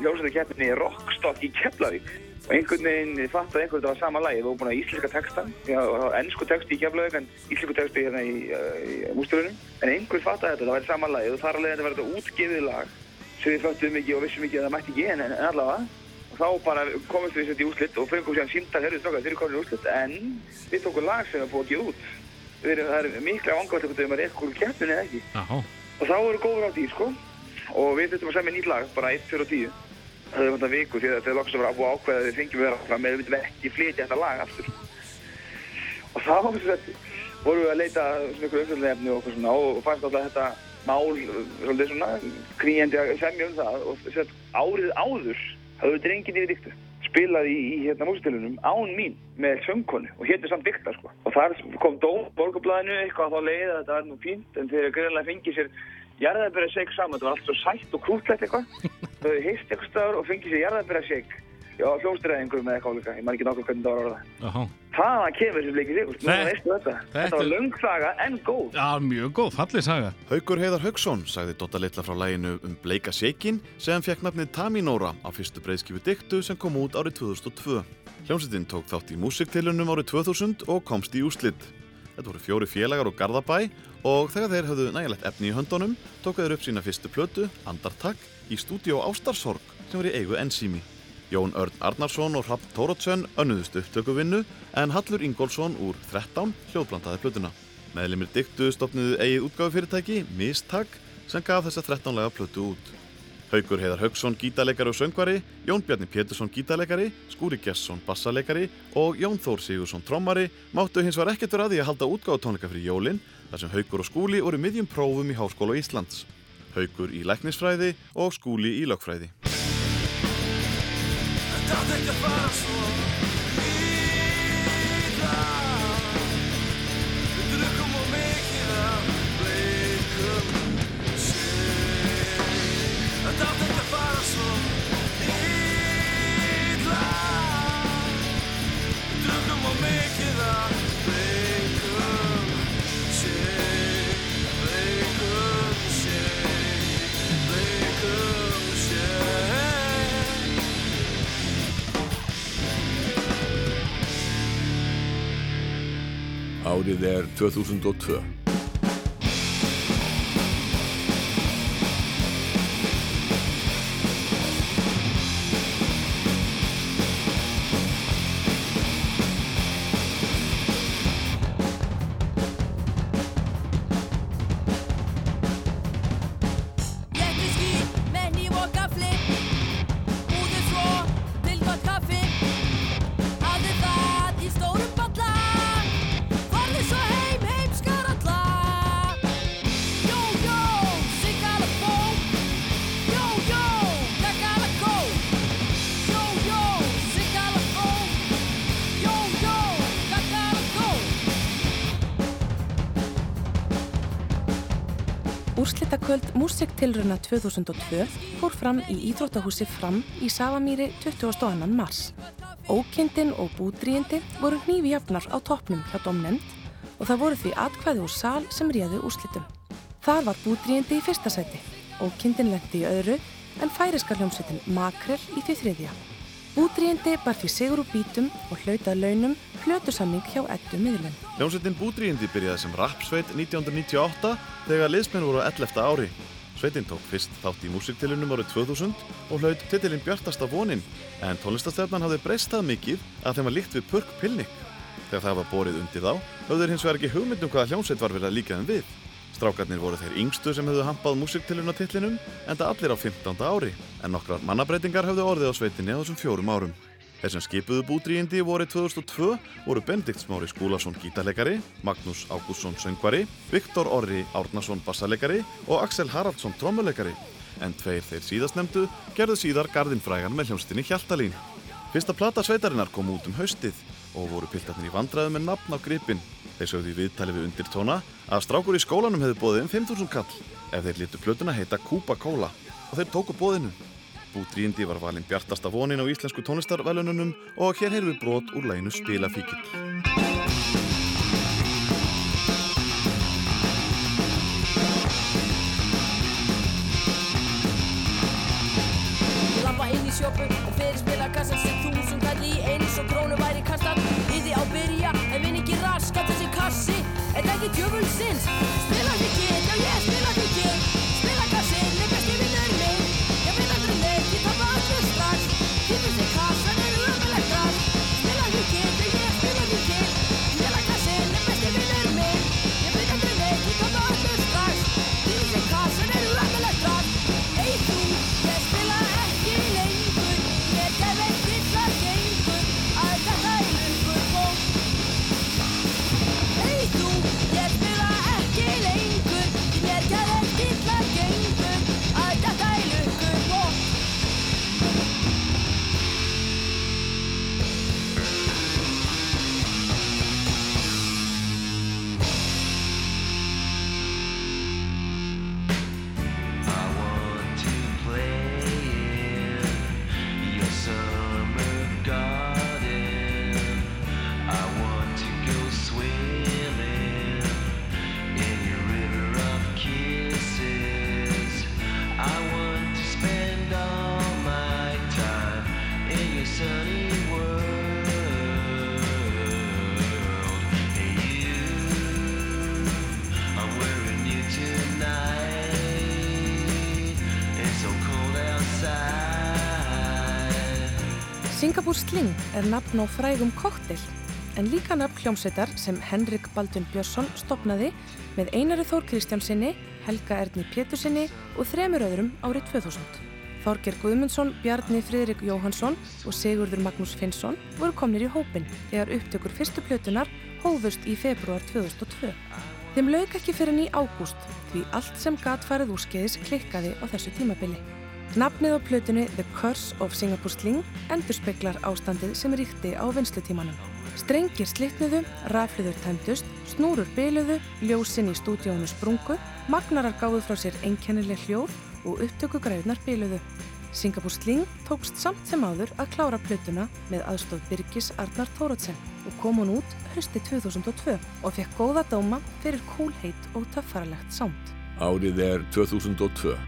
hljómsveitakeppninni Rockstock í Keflavík. Og einhvern veginn fattaði einhvern veginn að það var sama lagi. Það var búin að íslenska texta, að ennsku texti í Keflavík en íslensku texti hérna í, uh, í músturunum. En einhvern fattaði þetta, það væri sama lagi og þar alveg þetta var þetta útgefið lag sem við föttum ekki og vissum ekki að það mætti ekki en, en allavega. Og þá bara komumst við sett í úslitt og fengum sér símtal, herru strákar, þeir eru komin í úslitt. En við tókum lag sem er búið að út. Við erum, það er mikla vangavægt að við erum að. Og þá eru góður á því, sko. Og við þurftum að semja nýtt lag, bara 1, 4 og 10. Það hefði vantar viku því að þetta er loks að vera að ákveða að við fengjum að vera fram með við veitum ekki flytja þetta lag aftur. Og þá vorum við að leita svona ykkur umfjöldinefni og okkur svona og fannst alltaf þetta mál svolítið svona kríjandi að semja um það og sagt, árið áður hafðu drengin yfir diktu spilað í, í hérna músitilunum án mín með söngkonu og hérna samt dikta sko. Og þar kom dóm borgarblæðinu eitthvað að þá leiði að þetta var nú fínt en þeir greinlega fengið sér jarðabæra shake saman, þetta var allt svo sætt og krútlegt eitthvað. Þau heist eitthvað staður og fengið sér jarðabæra shake. Já, hljómsdreðingur með eitthvað álíka, ég man ekki nokkuð hvernig það var orðað. Jáhá. Þaðan kemur bleikið sig, Nei. þú veistu þetta. Þetta var löng saga en góð. Já, mjög góð, fallið saga. Haukur Heiðar Hauksson sagði Dotta Litla frá læginu um Bleika Shakin sem fekk nafnið Taminóra á fyrstu breiðskifu diktu sem kom út árið 2002. Hljómsveitin tók þátt í músiktilunum árið 2000 og komst í úslitt. Þetta voru fjóri félagar og Garðabæ og þegar þeir höfðu nægilegt efni í höndunum tóku þeir upp sína fyrstu plötu, Andartak, í stúdíó Ástarsorg sem var í eigu Ensími. Jón Örn Arnarsson og Rapp Tórótsson önnuðust upptökuvinnu en Hallur Ingólfsson úr 13 hljóðblandaði plötuna. Meðlimir diktu stopniðu eigið útgáfufyrirtæki, Mistak, sem gaf þessa 13 lega plötu út. Haukur Heiðar Hauksson gítarleikari og söngvari, Jón Bjarni Pétursson gítarleikari, Skúri Gesson bassaleikari og Jón Þór Sigursson trommari máttu hins var ekkert verið að því að halda útgáfutónleika fyrir jólin þar sem Haukur og Skúli voru miðjum prófum í Háskóla Íslands. Haukur í læknisfræði og Skúli í lögfræði. Þetta átti ekki að fara svo illa Við Árið er 2002. Músiktilruna 2002 fór fram í Íþróttahúsi Fram í Savamýri 22. mars. Ókindin og búdríindi voru hnífi jafnar á toppnum hjá domnend og það voru því atkvæði úr sal sem réðu úrslitum. Þar var búdríindi í fyrsta sæti, ókindin lendi í öðru en færiska hljómsveitin Makrel í því þriðja. Búdríindi bar því sigur úr bítum og hlautað launum hljótusamning hjá ettu miðlun. Hljómsveitin Búdríindi byrjaði sem rapsveit 1998 þegar liðsmenn voru á 11. ári. Sveitin tók fyrst þátt í músiktilunum árið 2000 og hlaut titilinn Bjartasta vonin en tónlistastefnan hafði breyst það mikið að þeim var líkt við Purk Pilnik. Þegar það var borið undir þá höfðu þeir hins vegar ekki hugmynd um hvaða hljómsveit var verið að líka þeim við. Strákarnir voru þeir yngstu sem höfðu hampað músiktilunatitlinum en það allir á 15. ári en nokkrar mannabreitingar höfðu orðið á sveitinni á þessum fjórum árum. Þeir sem skipuðu búdríindi voru 2002 voru Benedikt Smári Skúlason gítarleikari, Magnús Ágússon söngvari, Viktor Orri Árnason bassaleikari og Axel Haraldsson trommuleikari. En tveir þeir síðastnemdu gerðu síðar gardinfrægan með hljómsdynni Hjaltalín. Fyrsta plata sveitarinnar kom út um haustið og voru piltarnir í vandræðu með nafn á gripin. Þeir sögðu í viðtali við undir tóna að strákur í skólanum hefðu bóðið um 5.000 kall ef þeir lítu plötuna heita Kúpa Kóla og þeir tóku bóðinu. Búdríindi var valinn bjartasta vonin á íslensku tónlistarvelununum og hér heyrðum við brot úr læginu Spilafíkil. Sjópu og fyrir spilakassan sem kassi En ekki djöfulsins Spilafíkil, Singapore Sling er nafn á frægum koktel en líka nafn hljómsveitar sem Henrik Baldun Björnsson stopnaði með Einari Þór Kristjánsinni, Helga Erni Pétursinni og þremur öðrum árið 2000. Þorger Guðmundsson, Bjarni Friðrik Jóhansson og Sigurður Magnús Finnsson voru komnir í hópin þegar upptökur fyrstu plötunar hófust í februar 2002. Þeim lauk ekki fyrir ný ágúst því allt sem gat farið úrskeiðis klikkaði á þessu tímabili. Nafnið á plötunni The Curse of Singapore Sling endurspeglar ástandið sem ríkti á vinslutímanum. Strengir slitnuðu, rafliður tæmdust, snúrur byluðu, ljósinn í stúdíónu sprungu, magnarar gáðu frá sér einkennileg hljóð og upptökugræðunar byluðu. Singapore Sling tókst samt sem áður að klára plötuna með aðstóð Birgis Arnar Þórótsen og kom hún út hösti 2002 og fekk góða dóma fyrir kúlheit og töffaralegt sánd. Árið er 2002.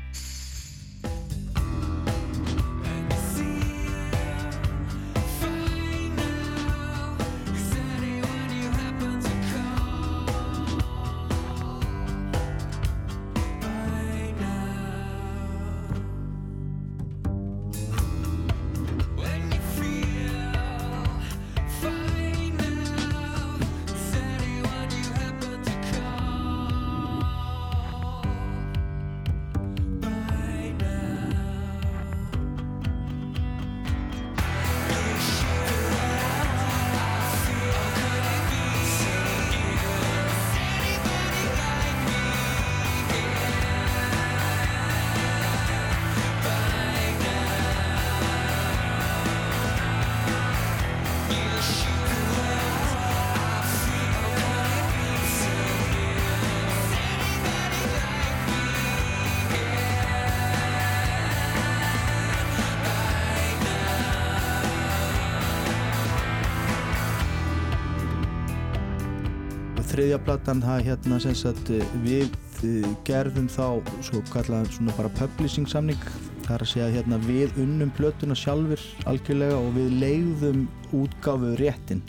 platan það hérna sem sagt við eh, gerðum þá svo kallaðan svona bara publishing samning það er að segja hérna við unnum plötuna sjálfur algjörlega og við leiðum útgáfu réttin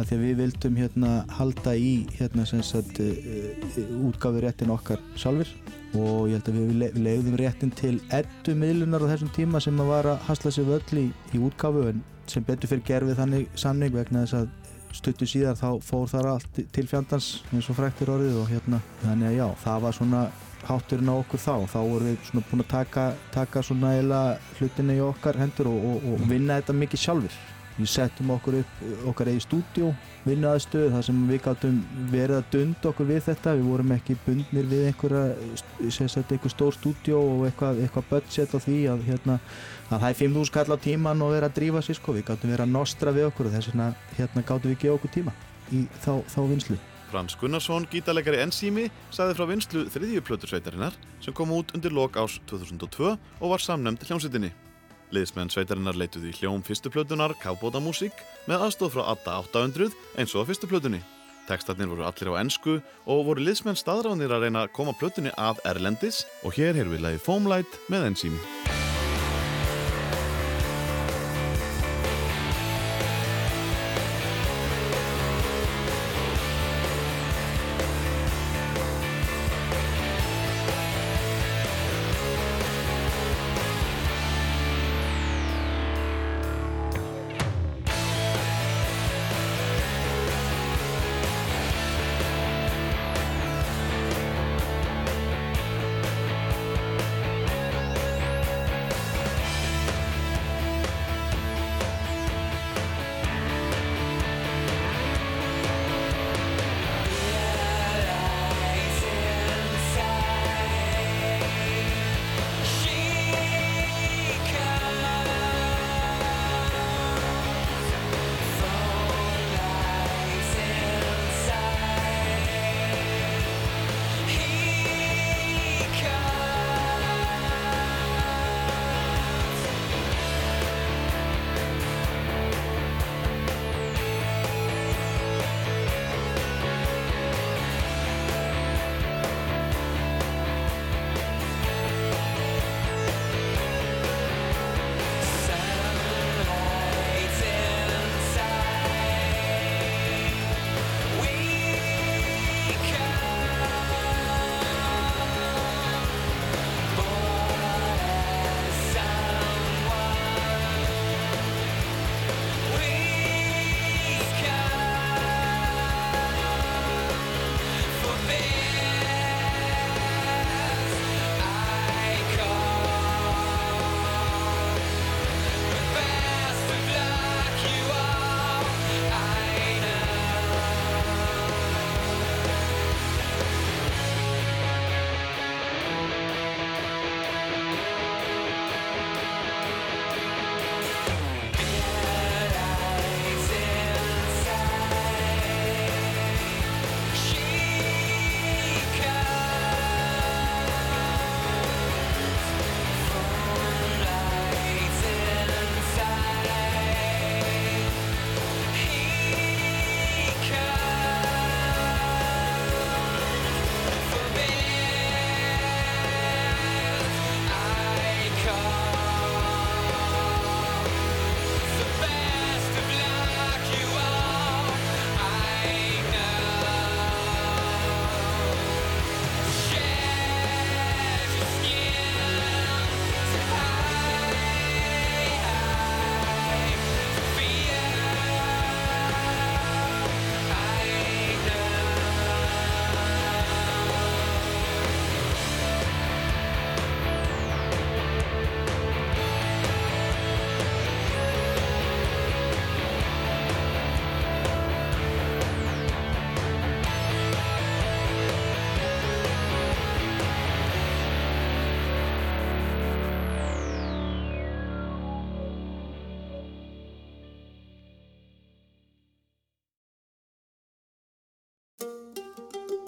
af því að við vildum hérna halda í hérna sem sagt útgáfu réttin okkar sjálfur og ég held að við le- leiðum réttin til eddu miðlunar á þessum tíma sem að var að hasla sér völl í, í útgáfu en sem betur fyrir gerfið þannig samning vegna þess að stuttu síðar þá fór þar allt til fjandans eins og fræktir orðið og hérna þannig að já, það var svona hátturinn á okkur þá. Þá vorum við svona búin að taka, taka svona eiginlega hlutinni í okkar hendur og, og, og vinna þetta mikið sjálfur við settum okkur upp okkar eigi stúdíó vinnaðastöð þar sem við gáttum verið að dunda okkur við þetta við vorum ekki bundnir við einhverja einhver stór stúdíó og eitthvað, eitthvað budget á því að hérna að það er 5.000 kall á tíman og vera að drífa sér sko, við gáttum vera að nostra við okkur og þess vegna hérna gáttum við gefa okkur tíma í þá, þá vinslu. Frans Gunnarsson, gítarleikari Enzími, sagði frá vinslu þriðju plötursveitarinnar sem kom út undir lok ás 2002 og var samnefnd hljómsveitinni. Liðsmenn sveitarinnar leituði í hljóm fyrstu plötunar Kábótamúsík með aðstof frá Adda 800 eins og á fyrstu plötunni. Tekstarnir voru allir á ennsku og voru liðsmenn staðránir að reyna að koma plötunni að Erlendis og hér heyrðum við lagið Foamlight með enzými.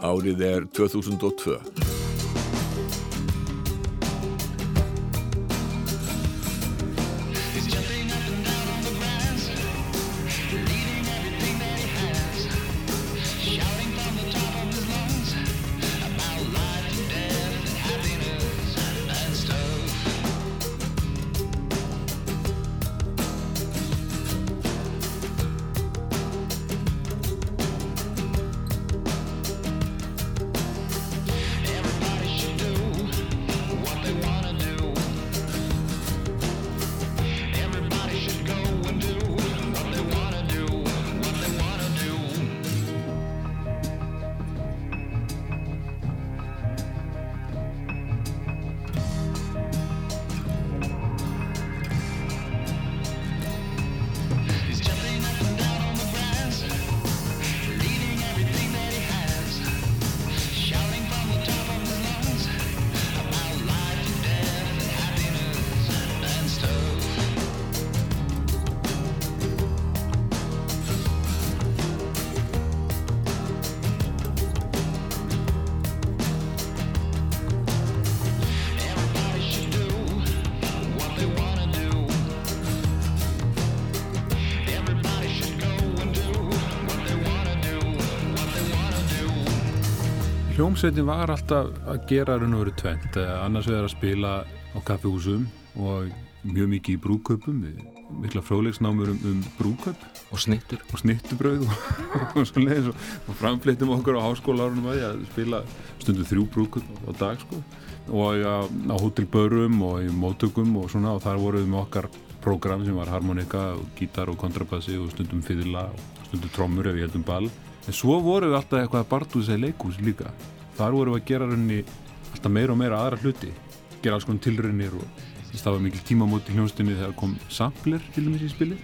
Árið er 2002. Hljómsveitin var alltaf að gera raun og veru tvent, Eh, annars vegar að spila á kaffehúsum og mjög mikið í brúköpum, mikla fróðleiksnámur um, um brúköp. Og snittur. Og snittubrauð og, og svo leiðis og, og framfleytum okkur á háskólarunum að að spila stundum þrjú brúköp á dag sko. Og ja, á hótelbörum og í móttökum og svona og þar voruð við með okkar prógram sem var harmonika og gítar og kontrabassi og stundum fiðla og stundum trommur ef ég heldum ball. En svo vorum við alltaf eitthvað að barndúsa í leikhús líka. Þar vorum við að gera rauninni alltaf meira og meira aðra hluti. Gera alls konar tilraunir og það var mikil tímamóti í hljónstinni þegar kom sampler til dæmis í spili.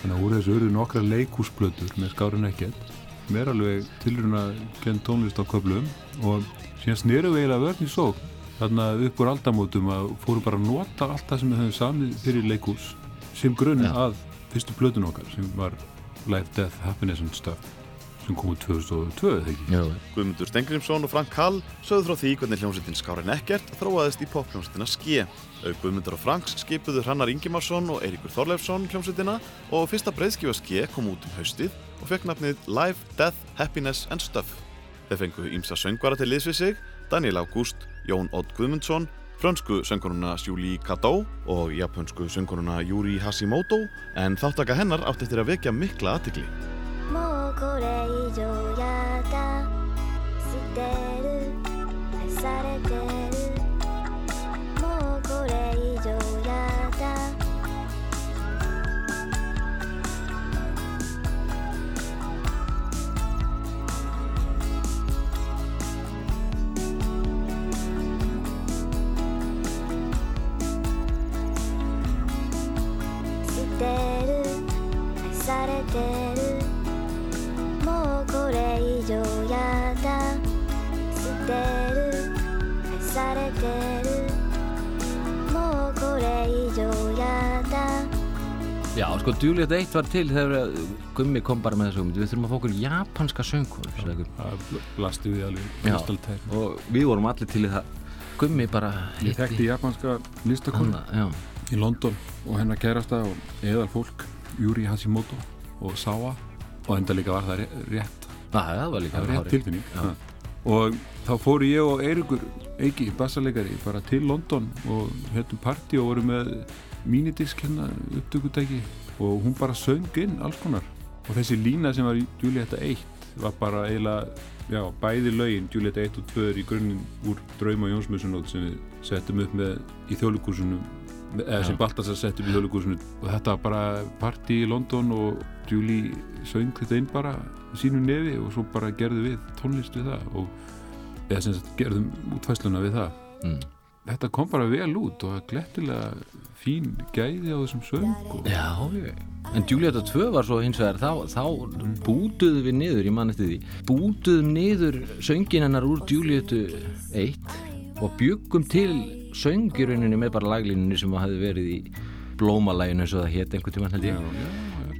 Þannig að úr þessu urðu nokkra leikhúsblötur með skárun ekkert. Mér alveg tilraun að kenn tónlist á köflum og síðan snerum við eiginlega vörn í sók. Þannig að upp úr aldamótum að fóru bara að nota allt það sem við höfum samið fyrir leikhús sem grunn að fyrstu blötun okkar sem var Life, Death, Happiness and Stuff sem kom úr 2002, eða ekki? Já. Guðmundur Stengrimsson og Frank Hall sögðu frá því hvernig hljómsveitin Skárin Ekkert þróaðist í pophljómsveitina Ske. Auk Guðmundur og Franks skipuðu Hrannar Ingimarsson og Eiríkur Þorleifsson hljómsveitina og fyrsta breyðskifa Ske kom út um haustið og fekk nafnið Life, Death, Happiness and Stuff. Þeir fengu ímsa söngvara til liðs við sig, Daniel August, Jón Odd Guðmundsson, frönsku söngkonuna Julie Cadeau og japansku söngkonuna Yuri Hashimoto en þáttaka hennar átti eftir að vekja mikla aðtikli. これ以上やだ。捨てる。愛されてる。Sko, Juliet 1 var til þegar Gummi kom bara með þessu hugmynd. Við þurfum að fá okkur japanska söngkór Það blasti við alveg og við vorum allir til í það. Gummi bara Ég þekkti japanska listakonu. í London og hennar kærasta og eðal fólk Yuri Hashimoto og Sawa. Og enda líka var það ré- rétt. Það, það var líka það var rétt tilfinning. Og þá fóru ég og Eirikur Eiki, bassalegari, bara til London og höfðum partí og vorum með mínidisk hérna upptökutæki og hún bara söng inn alls konar og þessi lína sem var í Julietta 1 var bara eiginlega já, bæði lögin, Julietta 1 og 2 er í grunninn úr Drauma Jónsmessunót sem við settum upp með í þjóðlíkursunum eða sem. Baltasar settum í þjóðlíkursunum og þetta var bara partí í London og Julie söng þetta inn bara sínu nefi og svo bara gerðum við tónlist við það og eða sem sagt gerðum útfæsluna við það mm. Þetta kom bara vel út og glettilega fín gæði á þessum söng og Já, ég En Julieta 2 var svo hins vegar þá, þá bútuðum við niður, ég man eftir því. Bútuðum niður söngin hennar úr Julietu 1 og byggum til söngiruninu með bara laglínunni sem hefði verið í blómalæginu eins og það hétt einhvern tímann held ég.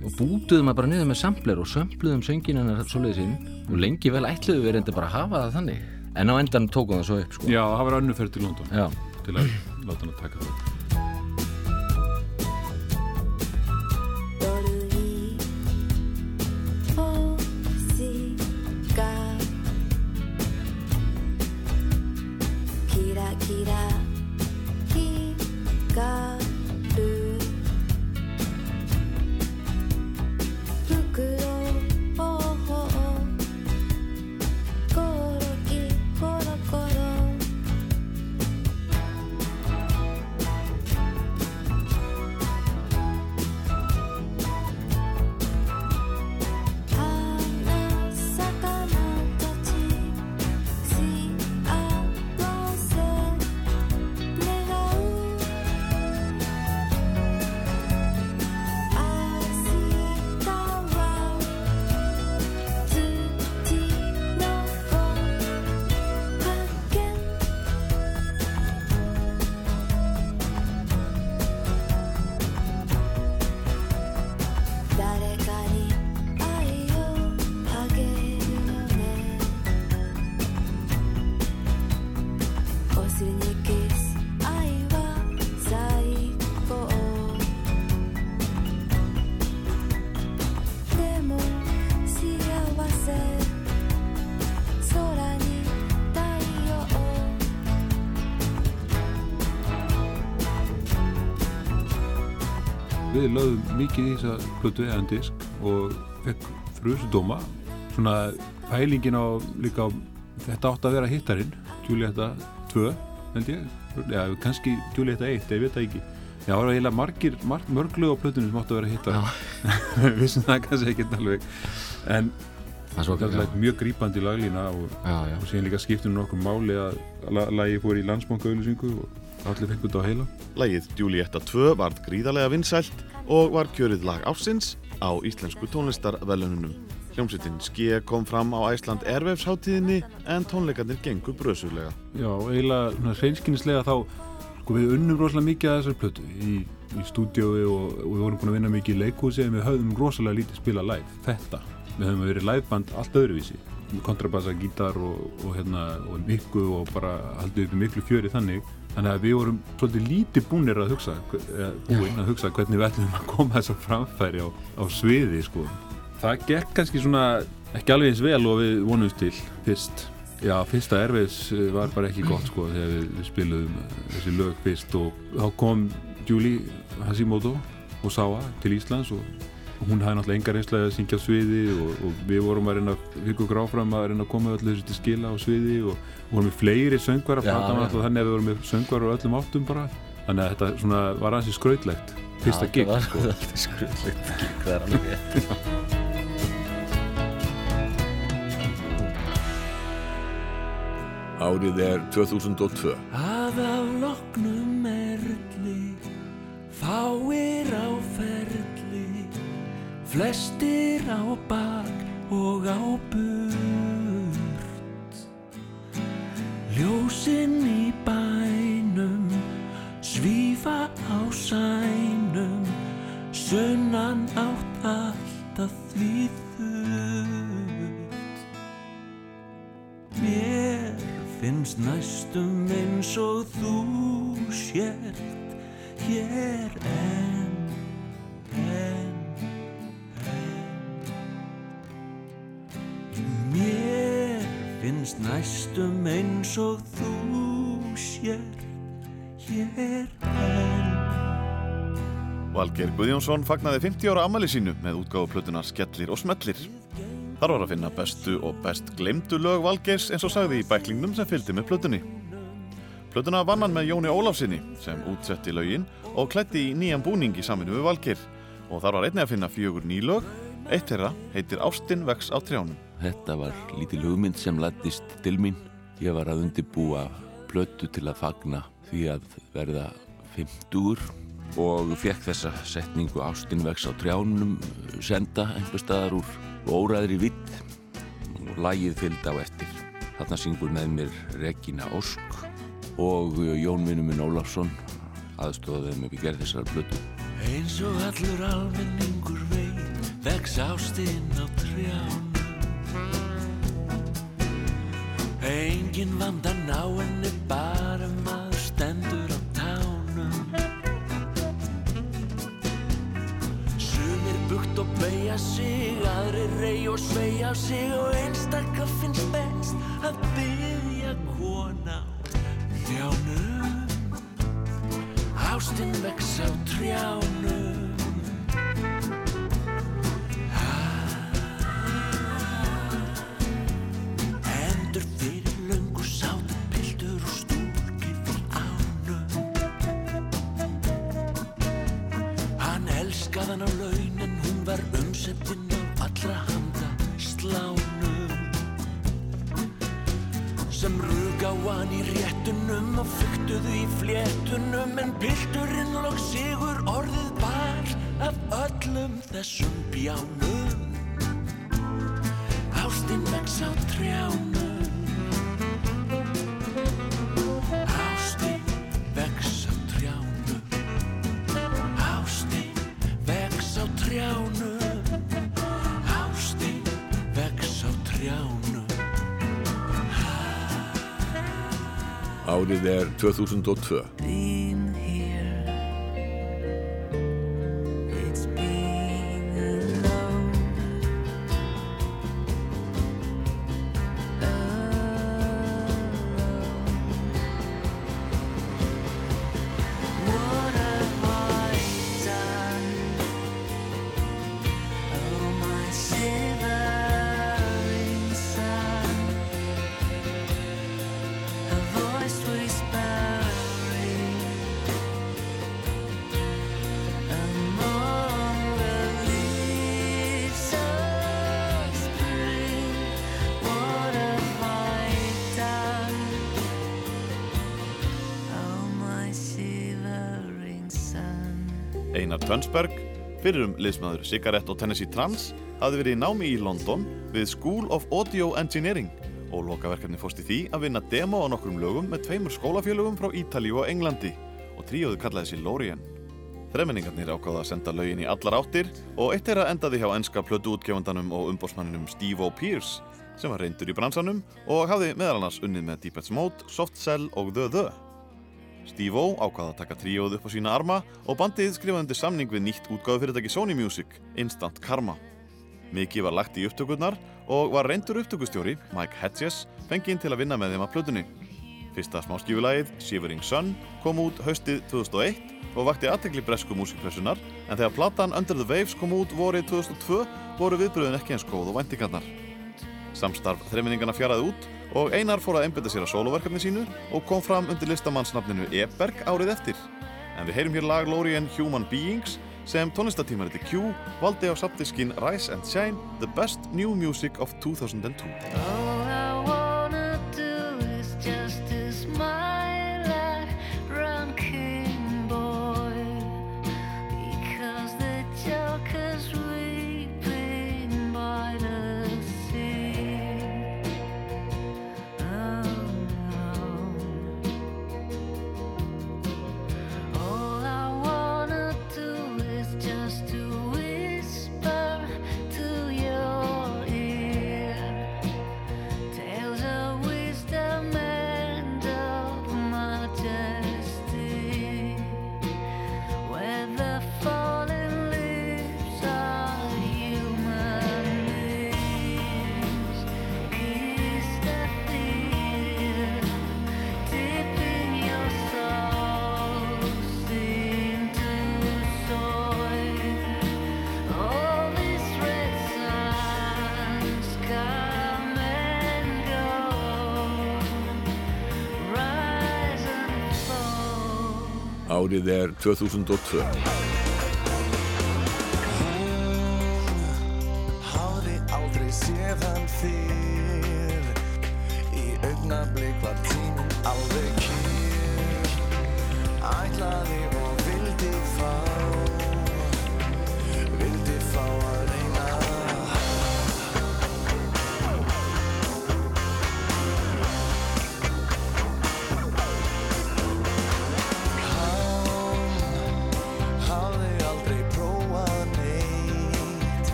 Og bútuðum að bara niður með sampler og sömpluðum söngin hennar svoleiðis inn. Og lengi vel ætluðum við reyndi bara að hafa það þannig en á endan tókum það svo upp sko. Já, það var önnuferð til London Já. til að láta hann að taka það upp. 星 við lögðum mikið í þessa plötu eðan disk og fekk frusudóma. Svona pælingin á líka á þetta átt að vera hittarinn Julieta 2 held ég. Já, kannski Julieta 1, ég veit það ekki. Já, það var eiginlega margir, marg, mörglu á plötunum sem átt að vera hittar. Við vissum það kannski ekki alveg. En það var ja. mjög grípandi laglína og, og síðan líka skiptum nokkuð máli að lagi fór í landsbankaauðlýsingu og allir fengur þetta á heila. Lagið Julieta 2 varð gríðarlega vinsælt og var kjörið lag ársins á íslensku tónlistarvelununum Hljómsveitin Ske kom fram á Æsland Ervefsháttíðinni en tónleikarnir gengur bröðsuglega. Já, eiginlega hreinskynnislega þá, sko við unnum rosalega mikið að þessar plötu í, í stúdiói og, og við vorum búin að vinna mikið í leikhúsi en við höfðum rosalega lítið spila live, þetta. Við höfum verið liveband allt öðruvísi, kontrabassa, gítar og, og, hérna, og mikku og bara haldið upp í miklu fjöri þannig. Þannig að við vorum svolítið lítið búinir að hugsa, búin að hugsa hvernig við ætlum að koma þess að framfæri á, á sviði sko. Það gekk kannski svona ekki alveg eins vel og við vonumst til fyrst. Já, fyrsta erfiðs var bara ekki gott sko þegar við, við spilum þessi lög fyrst og þá kom Julie Hashimoto og Sáa til Íslands og hún hafði náttúrulega enga reynslega að syngja á sviði og, og við vorum að reyna við ykkur gráfram að reyna að koma öllu þessu til skila á sviði og vorum við fleiri söngvar að fata þannig að við vorum með söngvar á öllum áttum bara þannig að þetta svona var ansið skrautlegt fyrsta gig sko. skrautlegt gig, það er alveg Árið er 2002. Að af loknum erli, fáir á ferli, flestir á bak og á burt. Ljósinn í bænum, svífa á sænum, sunnan átt alltaf því þurrt. Mér finnst næstum eins og þú sért hér enn, enn, enn. Mér finnst næstum eins og þú sért hér enn. Valgeir Guðjónsson fagnaði 50 ára ammali sínu með útgáðu plötunar Skellir og Smellir. Þar var að finna bestu og best glemdu lög Valgeirs eins og sagði í bæklingnum sem fylgdi með plötunni. Plötuna vann hann með Jóni Ólafsinni sem útsetti lögin og klætti í nýjan búning í saminu við Valgeir og þar var einnig að finna fjögur nýlög, eitt þeirra heitir Ástin vex á trjánum. Þetta var lítil hugmynd sem lættist til mín. Ég var að undibúa plötu til að fagna því að verða 50 og fekk þessa setningu Ástin vex á trjánum senda einhver staðar úr óræðri vitt og lagið fylgd á eftir. Þarna syngur með mér Regina Ósk og Jón Vinnuminn Ólafsson aðstofaði með við gerð þessar blötu. Eins og allur almenningur veit vex ástinn á trjánum Engin vandan á henni bara maður stendur á tánum. Sumir bukt og beigja sig, aðrir rey og sveigja sig og einstakka finnst best að byggja kona á trjánum. Ástinn vex á trjánum pilturinn lók sigur orðið bar af öllum þessum bjánum. Ástinn vex á trjánum. Ástinn vex á trjánum. Ástinn vex á trjánum. Árið er 2002. Tönsberg, fyrir um liðsmaður Sigarett og Tennessee Trans, hafði verið í námi í London við School of Audio Engineering og lokaverkefni fórst í því að vinna demo á nokkrum lögum með tveimur skólafélögum frá Ítalíu og Englandi og tríóðu kallaði sér Lorien. Þremenningarnir ákváða að senda lögin í allar áttir og eitt þeirra endaði hjá enska plötu útgefandanum og umbósmanninum Steve O. Pierce sem var reyndur í bransanum og hafði meðal annars unnið með Deepest Mode, Soft Cell og The The. Steve-O ákvaða að taka tríóð upp á sína arma og bandið skrifaði samning við nýtt útgáðu fyrirtæki Sony Music, Instant Karma. Mikið var lagt í upptökurnar og var reyndur upptökustjóri, Mike Hedges, fenginn til að vinna með þeim að plötunni. Fyrsta smáskífulagið, Shivering Sun, kom út haustið 2001 og vakti aðtegli bresku músikpressunar en þegar platan Under the Waves kom út vorið 2002 voru viðbröðin ekki eins góð og væntingarnar. Samstarf þreiminningana fjaraði út og Einar fór að einbyrta sér að soloverkefni sínu og kom fram undir listamannsnafninu Eberg árið eftir. En við heyrum hér lag Lorien Human Beings sem tónlistatímariti Q valdi á sapdiskin Rise and Shine The Best New Music of 2002. Árið er 2002.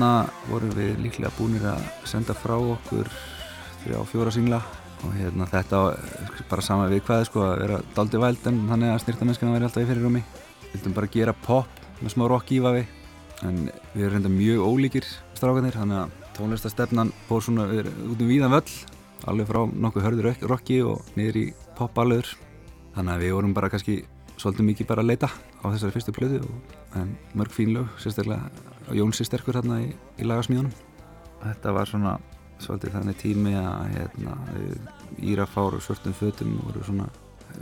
Þarna vorum við líklega búinir að senda frá okkur þrjá fjóra singla. Og hérna þetta var bara sama við hvað sko að vera daldi væld en þannig að styrtamennskana væri alltaf í fyrirrumi vildum bara gera pop með smá rock ífavi en við erum reynda mjög ólíkir strákanir þannig að tónlistastefnan fór svona við út um víðan völl alveg frá nokkuð hörður rocki og niður í pop alvegur þannig að við vorum bara kannski svolítið mikið bara að leita á þessari fyrstu plöðu en mörg fín lög, sérstaklega og Jónsi sterkur hérna í, í lagasmíðunum. Þetta var svona svolítið þannig tími að hérna, Írafár og svörtum fötum voru svona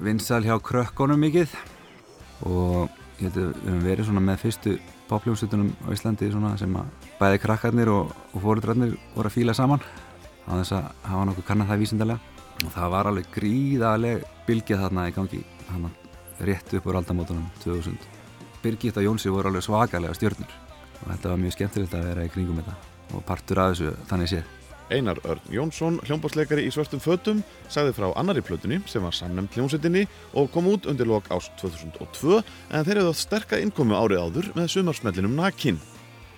vinsal hjá krökkunum mikið. Og að við höfum verið svona með fyrstu popljómsutunum á Íslandi svona sem að bæði krakkarnir og, og fóröldrarnir voru að fíla saman á þess að hafa nokkuð kannad það vísindarlega og það var alveg gríðaleg bylgja þarna í gangi þarna rétt upp úr aldamótunum 2000 Birgitta Jónsi voru alveg svakalega stjörnur og þetta var mjög skemmtilegt að vera í kringum þetta og partur af þessu þannig séð Einar Örn Jónsson, hljómbásleikari í svörtum fötum, sagði frá annari plötunni sem var samnefnd hljómsveitinni og kom út undir lok ást 2002 en þeir hefðu átt sterka innkomu árið áður með sumarsmellinum Nakin.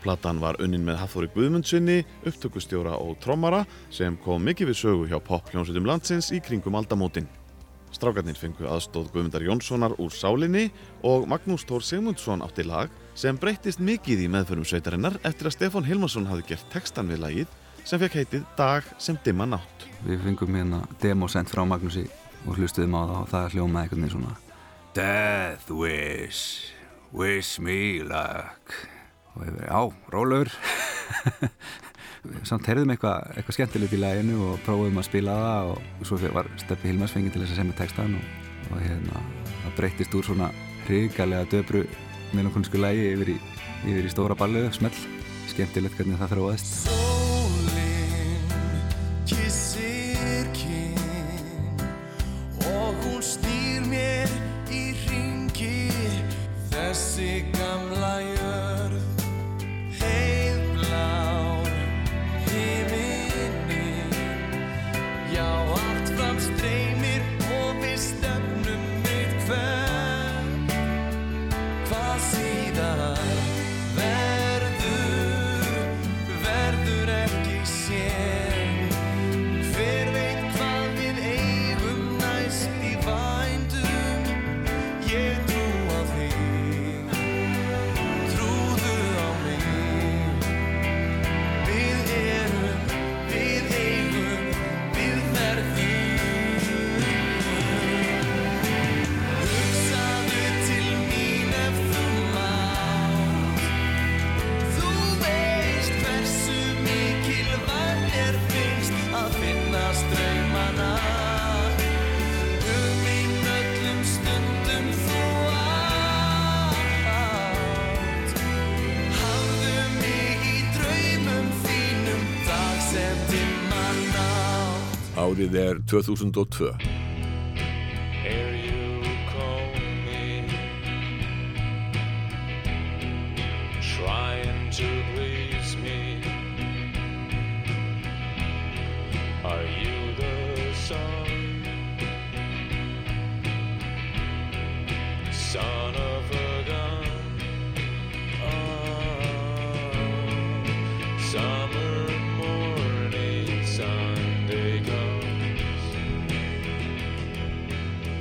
Platan var unnin með Hafþóri Guðmundssoni, upptökustjóra og trommara sem kom mikið við sögu hjá pop hljómsveitum landsins í kringum aldamótin. Strákarnir fengu aðstóð Guðmundar Jónssonar úr sálinni og Magnús Tór Sigmundsson átti lag sem breyttist mikið í meðförum sveitarinnar eftir að Stefán Hilmarsson hafði gert textan við lagið sem fekk heitið Dag sem dimma nátt. Við fengum hérna demo sendt frá Magnúsi og hlustuðum á það og það hljómaði einhvern veginn svona. Death wish, wish me luck. Og við verðum, já, rólur samt heyrðum eitthvað eitthva skemmtilegt í læginu og prófum að spila það og svo var Steppi Hilmars fengið til þess að semja textan og, og hérna það breyttist úr svona hrigalega döbru melankolisku lægi yfir í, yfir í stóra balliðu, smell. Skemmtilegt hvernig það þróaðist. Sólin kissir kinn og hún snýr mér í ringi þessi Árið er 2002.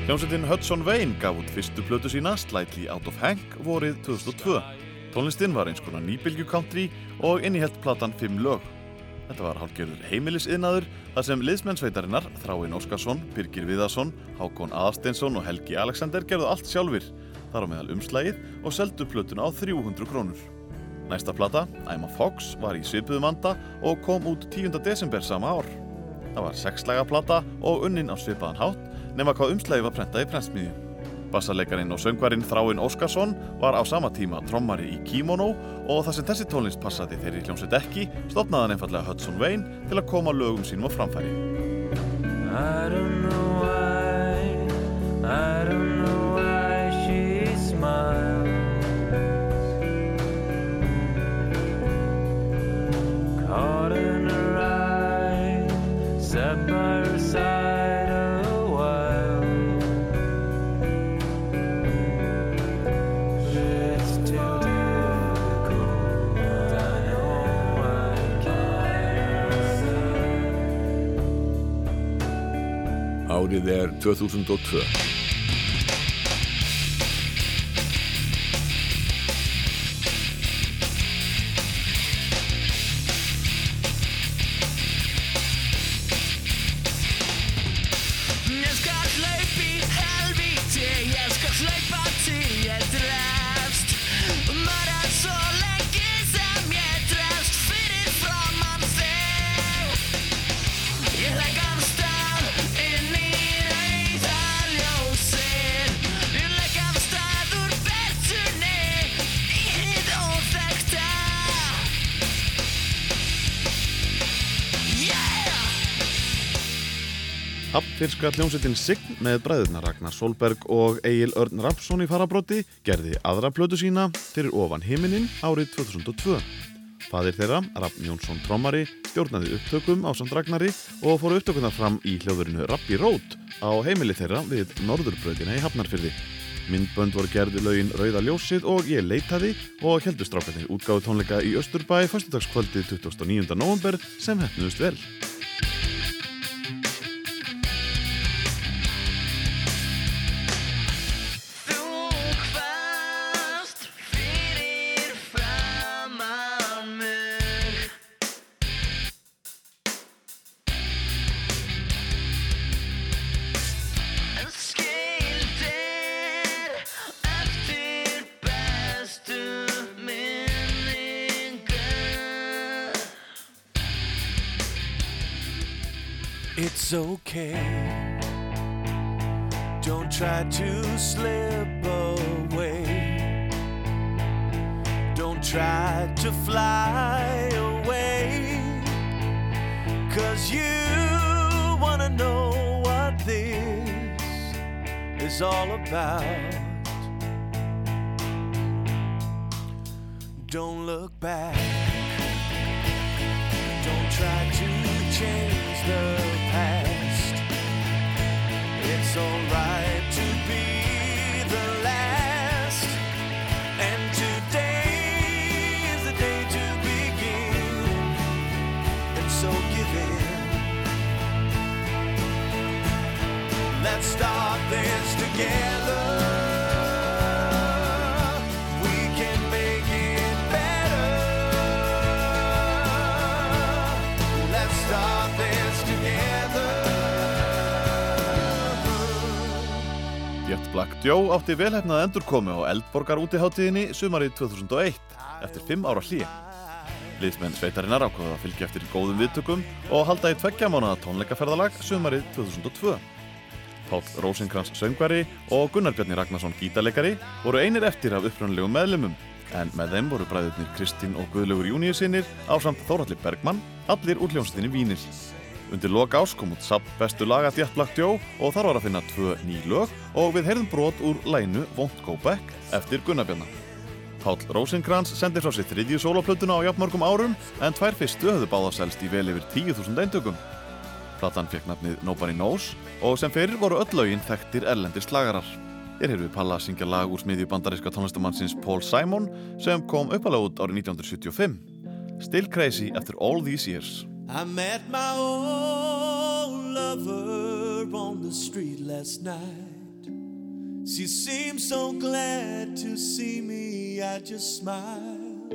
Hljómsveitin Hudson Vane gaf út fyrstu plötu sína Slightly Out of Hank vorið 2002. Tónlistinn var eins konar nýbylgju country og innihelt platan fimm lög. Þetta var hálfgerður heimilisiðnaður þar sem liðsmennsveitarinnar Þráin Óskarsson, Birgir Viðarsson, Hákon Aðsteinsson og Helgi Alexander gerðu allt sjálfur, þar á meðal umslægið og seldu plötuna á 300 krónur. Næsta plata, I'm a Fox, var í svipuðum vanda og kom út 10. desember sama ár. Það var sexlaga plata og unnin á svipaðan hátt nema hvað umslægi var prentað í prentsmiðju. Bassalegarinn og söngvarinn Þráinn Óskarsson var á sama tíma trommari í Kimono og þar sem þessi tónlist passaði þeirri hljómsveit ekki stopnaði hann einfallega Hudson Vane til að koma lögum sínum á framfæri. Árið er 2002. Hafnfyrska hljómsveitin Sign með bræðurna Ragnar Solberg og Egil Örn Rapsson í farabróti gerði aðra plötu sína fyrir ofan himinin árið 2002. Fadir þeirra, Raffn Jónsson Trommari, stjórnaði upptökum á samt Ragnari og fóru upptökunar fram í hljóðurinu Rappi Rót á heimili þeirra við Norðurbröðina í Hafnarfyrði. Myndbönd voru gerði lögin Rauða ljósið og Ég leitaði og heldur strákarnir útgáðu tónleika í Östurbæ fastudagskvöldið 29. november sem hefnuðust vel. Jet Black Joe átti velhefnað endurkomi á Eldborgar útiháttíðinni sumarið 2001 eftir 5 ára hlýja. Liðsmenn sveitarinnar ákvaða að fylgja eftir góðum viðtökum og halda í tveggja mánuða tónleikaferðalag sumarið 2002. Páll Rósinkrans söngvari og Gunnar Bjarni Ragnarsson gítarleikari voru einir eftir af upprannlegum meðlumum en með þeim voru bræðurnir Kristín og Guðlaugur Júniusinnir ásamt Þóralli Bergmann, allir úr hljómsveitinni Vínil. Undir lok ás kom út samt bestu laga Jet Black Joe og þar var að finna tvö ný lög og við heyrðum brot úr lænu Won't Go Back eftir Gunnar Bjarnar. Páll Rósinkrans sendi frá sér þriðju sólaplötuna á jafnmörgum árum en tvær fyrstu höfðu báða selst í vel yfir 10.000 eintökum. Platan fekk nafnið Nobody Knows og sem fyrir voru öll lögin þekktir erlendir slagarar. Hér heyrðu við Palla að syngja lag úr smiðju bandaríska tónlistamannsins Paul Simon sem kom uppalega út árið 1975. Still Crazy After All These Years. I met my old lover on the street last night. She seemed so glad to see me, I just smiled.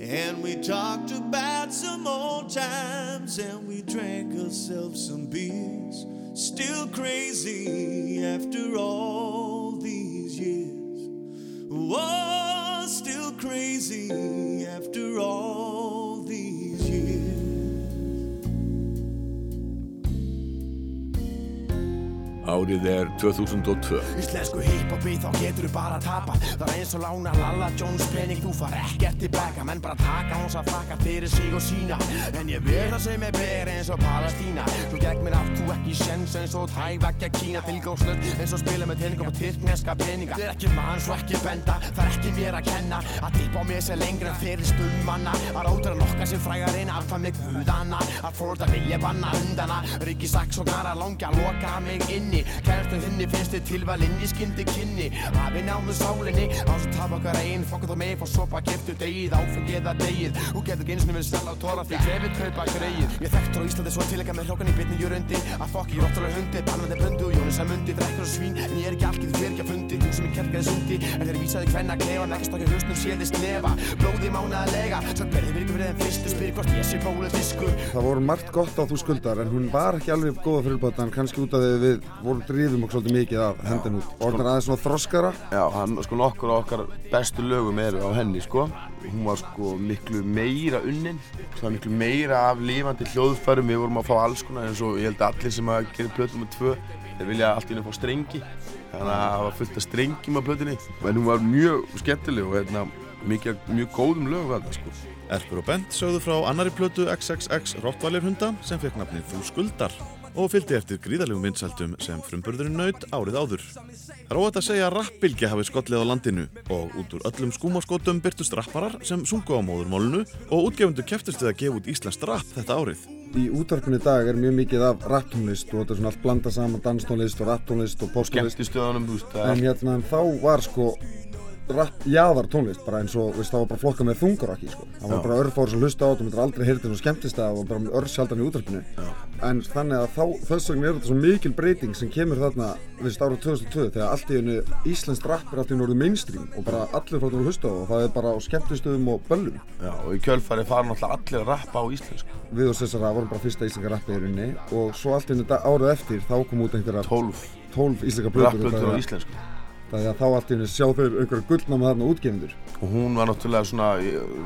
And we talked about some old times and we drank ourselves some beers. Still crazy after all these years. Oh, still crazy after all these Árið er 2002. Íslensku hiphopi þá getur þú bara að tapa Það er eins og lána Lalla Jones pening Þú far ekkert tilbaka Menn bara taka hans að þakka fyrir sig og sína. En ég það sem er ber eins og Palestína. Svo gegn mér átt þú ekki sjens eins og tævækja Kína Tilgóðslöld eins og spila með teningum og tyrkneska peninga. Það er ekki mann svo ekki benda Það er ekki mér að kenna. Að tippa á mér sér lengur en fyrir stuðmanna. Að að nokka sem frægar reyna að það mig guðana Að fórða vilja banna undana Ríki saksóknar að langa loka mig inni Kærastan þinni finnst þið tilvalinn í skyndi kynni. Hafi náðu sálinni á svo tap okkar einn Fokka þá mig fór sopa, keftu degið, áfengið að degið Og getur ekki eins og við selja á tóra því grefið kaupa greið Ég þekktur á Íslandi svo tilenga með hrókan í bitni jörundi Að fokki róttulega hundi, bannandi blöndu og Jónis að mundi. Drekkur og svín, en ég er ekki algjörð fyrir ekki að fundi? Þú sem ég kerkaði sundi, en þeir vísaði hvenna klefa Leggast okkur husnum séðist nefa, blóði mánaðlega Svo berði virku fyrir þeim fyrstu, spyr hvort ég sé bólu diskur Það voru margt gott á þú skuldar en hún var ekki alveg góða fyrirbátan kannski út af því við vorum drifum okkur svolítið mikið af hendin út Orðnar aðeins svona þroskara Já, hann, sko nokkur af okkar bestu lögum eru á henni, sko. Hún var sko miklu meira unnin, það var miklu meira af lifandi hljóðfærum, við vorum að fá alls konar eins og ég held að allir sem að gera plötum með tvö, þeir vilja allt í henni fá strengi, þannig að það var fullt af strengjum á plötunni. En hún var mjög skemmtileg og hérna, mikið, mjög góðum lögum þarna, sko. Erpur og Bent sögðu frá annari plötu XXX Rottweiler hunda sem fekk nafnið Þú skuldar og fylgdi eftir gríðalegum vinsældum sem frumburðurinn naut árið áður. Það er óvægt að segja að rappbylgja hafi skollið á landinu og út úr öllum skúmaskotum byrtust rapparar sem sungu á móðurmálunu og útgefundu keftust við að gefa út íslenskt rapp þetta árið. Í útvarpinu í dag er mjög mikið af rapptónlist og þetta er svona allt blandað saman danstónlist og rapptónlist og poptónlist Skemmtistöðunum, þú veist, það En hérna þá var sko rapp jaðar tónlist bara eins og veist, það var bara flokka með þungarokki sko. það var Já. bara örfáður sem hlusta á þetta og myndir aldrei heyrði og skemmtist það og bara örsjaldan í útvarpinu en þannig að þá, þess vegna er þetta svo mikil breyting sem kemur þarna veist, árið 2002 þegar allt í einu íslenskt rapp er allt í einu orðið mainstream og bara allir fóttum að hlusta á og það er bara á skemmtistöðum og böllum Já, og í kjölfari fara náttúrulega allir að rappa á íslensku. við og Cesara vorum bara fyrsta íslenska rauninni og svo allt í einu árið eftir þá kom út einhverja 12 12 íslenska plötur Rappplötur á íslensku. Það er að þá allt í einu sjá þeir einhverja gullnáma þarna útgefundur Og hún var náttúrulega svona,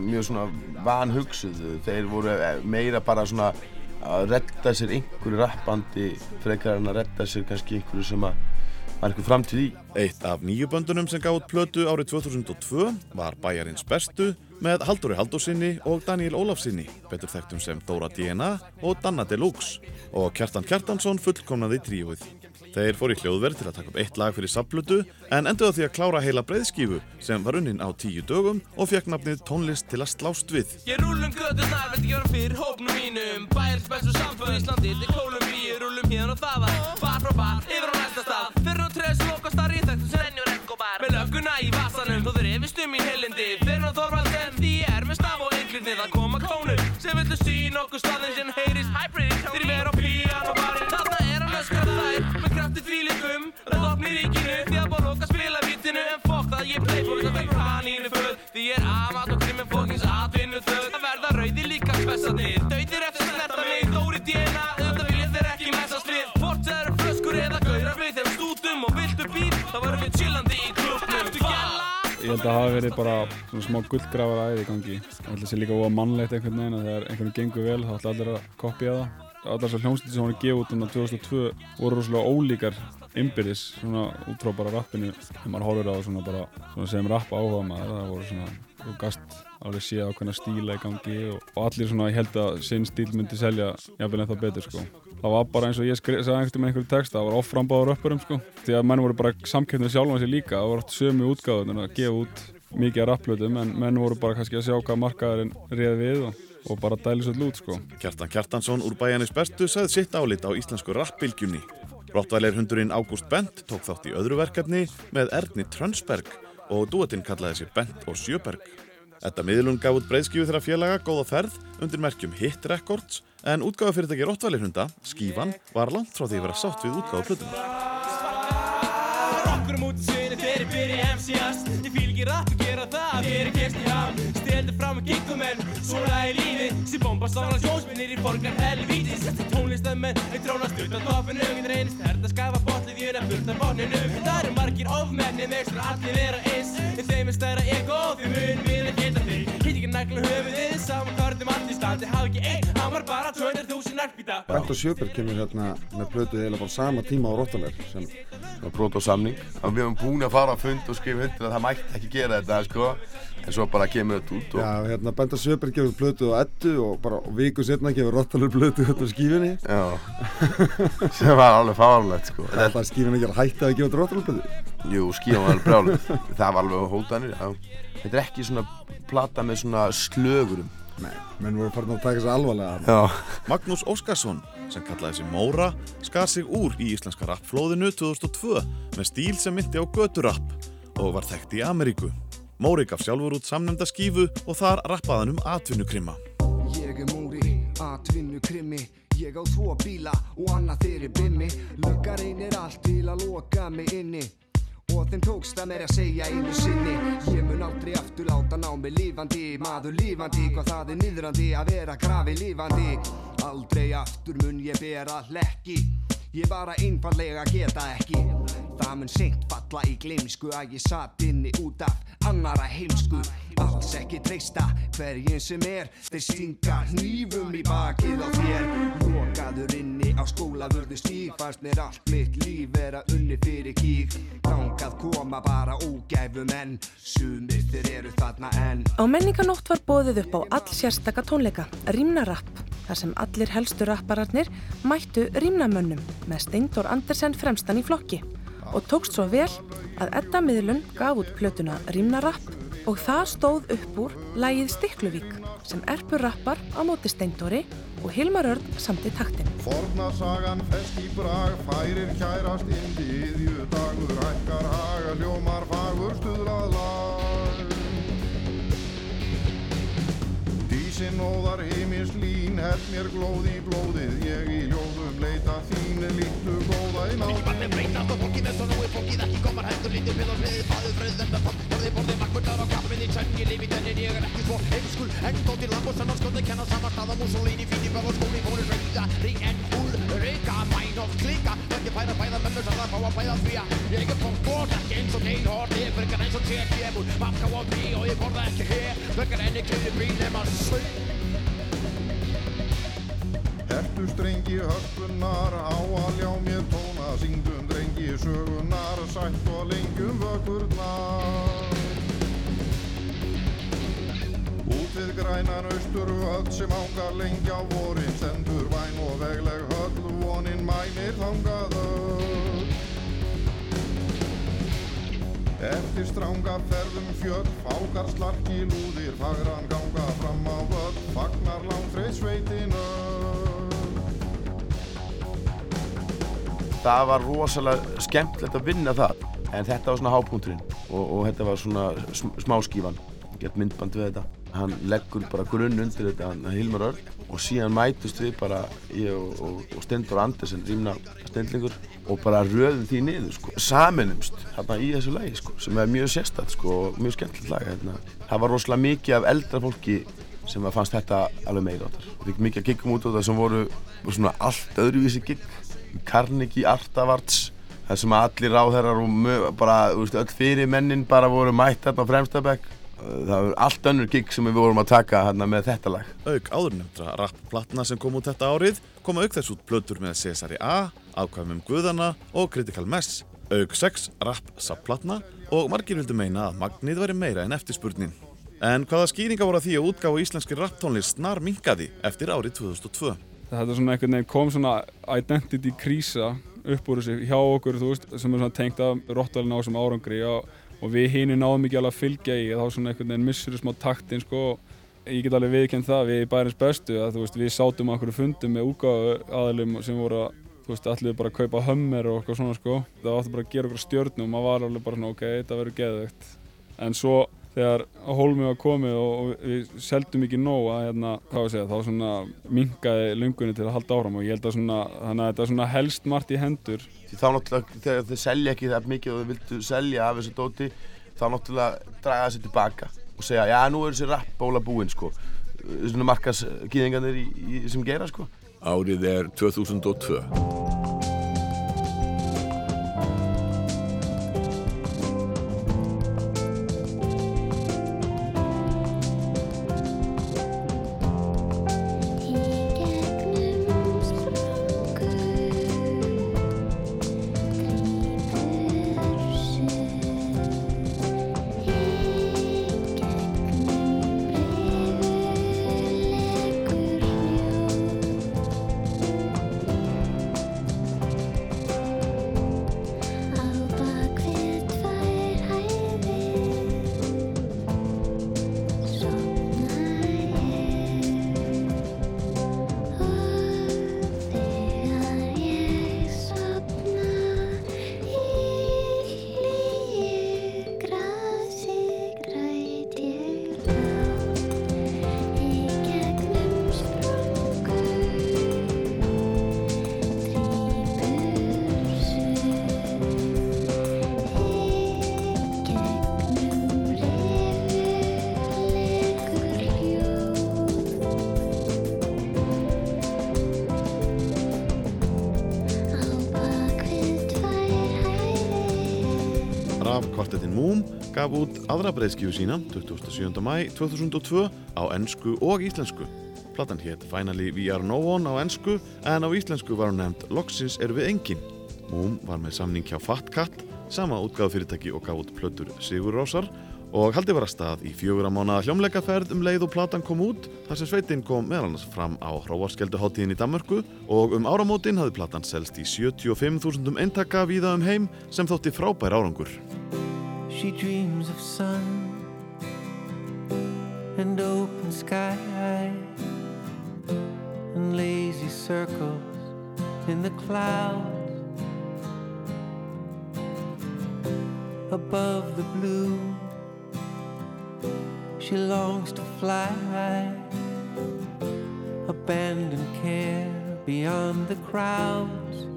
mjög svona vanhugsuð. Þeir voru eh, meira bara svona að redda sér einhverju rappandi frekar en að redda sér kannski einhverju sem að var einhver framtíð í. Eitt af nýju böndunum sem gátt plötu árið 2002 var Bæjarins bestu með Halldóri Halldórsinni og Daniel Ólafsinni, betur þekktum sem Dóra DNA og Danna Deluxe og Kjartan Kjartansson fullkomnaði tríuð. Þeir fór í hljóðverð til að taka upp eitt lag fyrir sapplötu en enduða því að klára heila breiðskífu sem var unnin á tíu dögum og fekk nafnið tónlist til að slást við. Ég rúlum gödurnar, veit ekki vera fyrir hópnum mínum. Bæjarins bestu samfélag Íslandi til Kólumbíu Rúlum hérna og þaðan, bar frá bar, yfir á næsta stað. Fyrir á treð sem lokast að ríþægt sem renni og rekk og bar Með lögguna í vasanum, þó þeir efist um í heilindi. Fyrir á Þorvaldsen, því ég er með staf og yklinni Það koma klónur sem villu sín okkur staðin Það ríkinu, því að bóð okkar spila vítinu En fokk það ég play for þess að fekk panínu föð Því ég er amat og krimin fókins atvinnu þöð Það verða rauði líka spessanir Dauðir eftir snerta mig, Dóri DNA Auðvitað vilja þeir ekki messast við Hvort það eru flöskur eða gaurar við þeim stútum og viltu bíl Þá verðum við chillandi í klubnum Ertu gæla? Ég held að það hafi verið bara svona smá gullgrafar æði í gangi. Ég held að það sé líka óa mannlegt einhvern veginn að þegar einhvern gengur vel þá ætla allir að kopja það. Allar þessar hljómsluti sem voru að gefa út um 2002 voru rosalega ólíkar innbyrðis svona út frá bara rappinu. Þegar maður horfir á það svona bara svona sem rapp áhuga maður, það voru svona, þú gast alveg séð ákveðna stíla í gangi og, og allir svona, ég held að sinn stíl myndi selja jafnvel ennþá betur sko. Það var bara eins og ég sagði einhvern með einhverju texta, það var offrambáður uppurum sko. Því að menn voru bara samkeppnið sjálfan sér líka, það voru oft sömu útgáður en að gefa út mikið af rapplötum en menn voru bara kannski að sjá hvað markaðurinn réð við og, og bara dæli svolítið út sko. Kjartan Kjartansson úr Bæjarnis bestu sagði sitt álit á íslensku rappbylgjunni. Rottvælir hundurinn Ágúst Bent tók þátt í öðru verkefni með Erni Trönsberg og duettinn kallaði sér Bent og Sjöberg. Þetta miðlun gaf út breyðskífu þeirra félaga góða ferð undir merkjum Hit Records en útgáðafyrirtæki Rottvælir hunda, Skífan, var langt frá því að vera sátt við útgáðu Bomba sána sjónsminnir í borgar helvítis Tónlistamenn, þeir trónast utan toppinu. Þeir reynist herð að skafa botlið jöna burt af bonninu Það eru margir ofmenni með ekstra allir vera eins þeim er stærra ego því mun við að geta þig. Hitt ekki nagla höfuðið saman hvort um allt í standi Haf ekki einn, hann var bara 200.000 narkbíta Bent og Sjöberg kemur hérna með plötu eiginlega bara sama tíma á Rottaler sem var brot á samning. Og við höfum búin að fara á fund og skrifa undir að það mætti ekki gera þetta sko. En svo bara kemur þetta út og Já, hérna Bent og Sjöberg gefur plötu á Eddu og bara viku setna gefur Rottaler plötu hérna á skífinni Já, sem var alveg fárlegt sko. Það er alltaf skífinni ekki að hætta að gefa þetta Rottaler plötu? Jú, skífan var alveg brjálið það var alveg hótanir, já. Þetta er ekki svona plata með svona slögurum Nei, menn voru farin að taka sér alvarlega Já. Magnús Óskarsson, sem kallaði sig Móra, skar sig úr í íslenska rappflóðinu 2002 með stíl sem myndi á göturapp og var þekkt í Ameríku. Móri gaf sjálfur út samnefnda skífu og þar rappaði hann um atvinnukrimma. Ég er múri, atvinnu krimmi Ég á tvo bíla og annað þeirri bimmi Luggar einir allt til að loka mig inni Og þeim tókst að mér að segja einu sinni. Ég mun aldrei aftur láta ná mig lífandi. Maður lífandi, hvað það er niðrandi að vera grafi lífandi. Aldrei aftur mun ég bera hlekki. Ég bara einfallega geta ekki. Það mun seint falla í gleymsku að ég satt inni út af annara heimsku Alls ekki treysta hverjum sem er. Þeir stinga hnífum í bakið á þér. Lokaður inni á skólavörðu stíg. Fannst mér allt mitt líf vera unni fyrir kík Þangað koma bara ógæfu menn Sumir þeir eru þarna enn. Á menninganótt var bóðið upp á all sérstaka tónleika, Rímnarapp, þar sem allir helstu rappararnir mættu rímnamönnum með Steindor Andersen fremstan í flokki og tókst svo vel að Edda Miðlun gaf út plötuna Rímnarapp og það stóð upp úr lægið Stikluvík sem erpur rappar á móti Steindori og Hilmar Örn samt í taktin. Forna sagan fest í brag, færir kærast indi, yðju dagur, hækkar haga, hljómar fagur, stuðlað lag. Dísin óðar heimins lín, held mér glóð í blóðið, ég í ljóðum leita þín, líktu góða í nátt. Barnið breytast og fólkið með svo nógu fólkið ekki komar heldur lítið pil og smiðið fáðu fröð þetta fólk borðið borðið makkurnar á kappið í tönn. Ég lifi þennin ég er ekki svo heimskul en þóttir lamb og sannar skóðið kenna saman stað á Mussolini fíti bæð og skóli fóri rauða rík en húl reyka mæn og klika ekki færa fæða mönnur það fá að fæða því að ég er fólk bort ekki eins og neyn hór ég fyrir eins og ég múl makka og bí og ég borða ekki hér fyrir enni kynni bíl nema svöld Hertu strengi hörpunar á að ljá mér tóna, syngdum drengi sögunar sætt og lengjum vökurnar. Út við grænan austurvöld sem ángar lengi á vorin stendur væn og vegleg höll vonin mænir þangað. Öll Eftir stránga ferðum fjöll fákar slarki lúðir fagran ganga fram á völl fagnar langfreyð sveitin Það var rosalega skemmtilegt að vinna það en þetta var svona hápunkturinn og, og þetta var svona sm smáskífan. Gett myndband við þetta. Hann leggur bara grunn undir þetta hann Hilmar Örn. Og síðan mætust við bara ég og, og, og Stendur Andersen rýmna stendlingur og bara röðum því niður sko. Saminumst hérna í þessu lagi sko sem er mjög sérstætt sko og mjög skemmtilegt lag hérna. Það var rosalega mikið af eldra fólki sem fannst þetta alveg meira áttar fikk mikið að giggum út á það sem voru svona allt öðruvísi gigg Carnegie Artavarts þar sem allir ráðherrar og bara, þú veist, öll fyrir mennin bara voru mætt hérna á fremstabæk það var allt önnur gig sem við vorum að taka hérna með þetta lag Auk áðurnemndra rappplatna sem kom út þetta árið koma auk þess út plötur með Cesari A, Ákvæmum Guðana og Critical Mess. Auk sex rapp-sapplatna og margir vildu meina að magnið væri meira en eftirspurnin. En hvaða skýringa voru að því að útgáfa íslenski rapptónlist snar minkaði eftir árið 2002? Þetta er svona einhvern veginn kom svona identity krísa upp úr þessu hjá okkur, þú veist, sem er svona tengt af rottalinn á þessum árangri og, og við hini náðum ekki alveg að fylgja í þá svona einhvern veginn missur við smá taktin sko. Ég get alveg viðkjönd það, við í bærins bestu að þú veist, við sátum einhverju fundum með útgáðu aðilum sem voru að þú veist, allir bara að kaupa hömmer og eitthvað svona sko. Það áttu bara að gera okkur stjörnum og maður var alveg bara svona ok, þetta verður geðveikt. En svo þegar hólmi var komið og, og við seldum ekki nóg að hérna, hvað við segja, þá svona minkaði lungunni til að halda áfram og ég held að svona, þannig að þetta er svona helst margt í hendur. Því þá náttúrulega þegar þið selja ekki það mikið og þið vildu selja af þessu dóti þá náttúrulega draga þessi tilbaka og segja já nú er þessi rappbóla búinn sko. Svona markas gýðingarnir í, í, sem gera sko. Árið er 2002. aðra breyðskífu sína 27. mæ 2002 á ennsku og íslensku. Platan hétt Finally We Are No One á ennsku en á íslensku var hún nefnd Loksins er við engin. Moom var með samning hjá Fat Cat, sama útgáð fyrirtæki og gaf út plötur Sigur Rósar og haldið var að stað í fjögura mánaða hljómleikaferð um leið og platan kom út þar sem sveitin kom meðal annars fram á hróarskelduháttíðin í Danmörku og um áramótin hafði platan selst í 75.000 eintaka víða um heim sem þótti frábær árangur. She dreams of sun and open sky and lazy circles in the clouds above the blue. She longs to fly, abandon care beyond the crowds.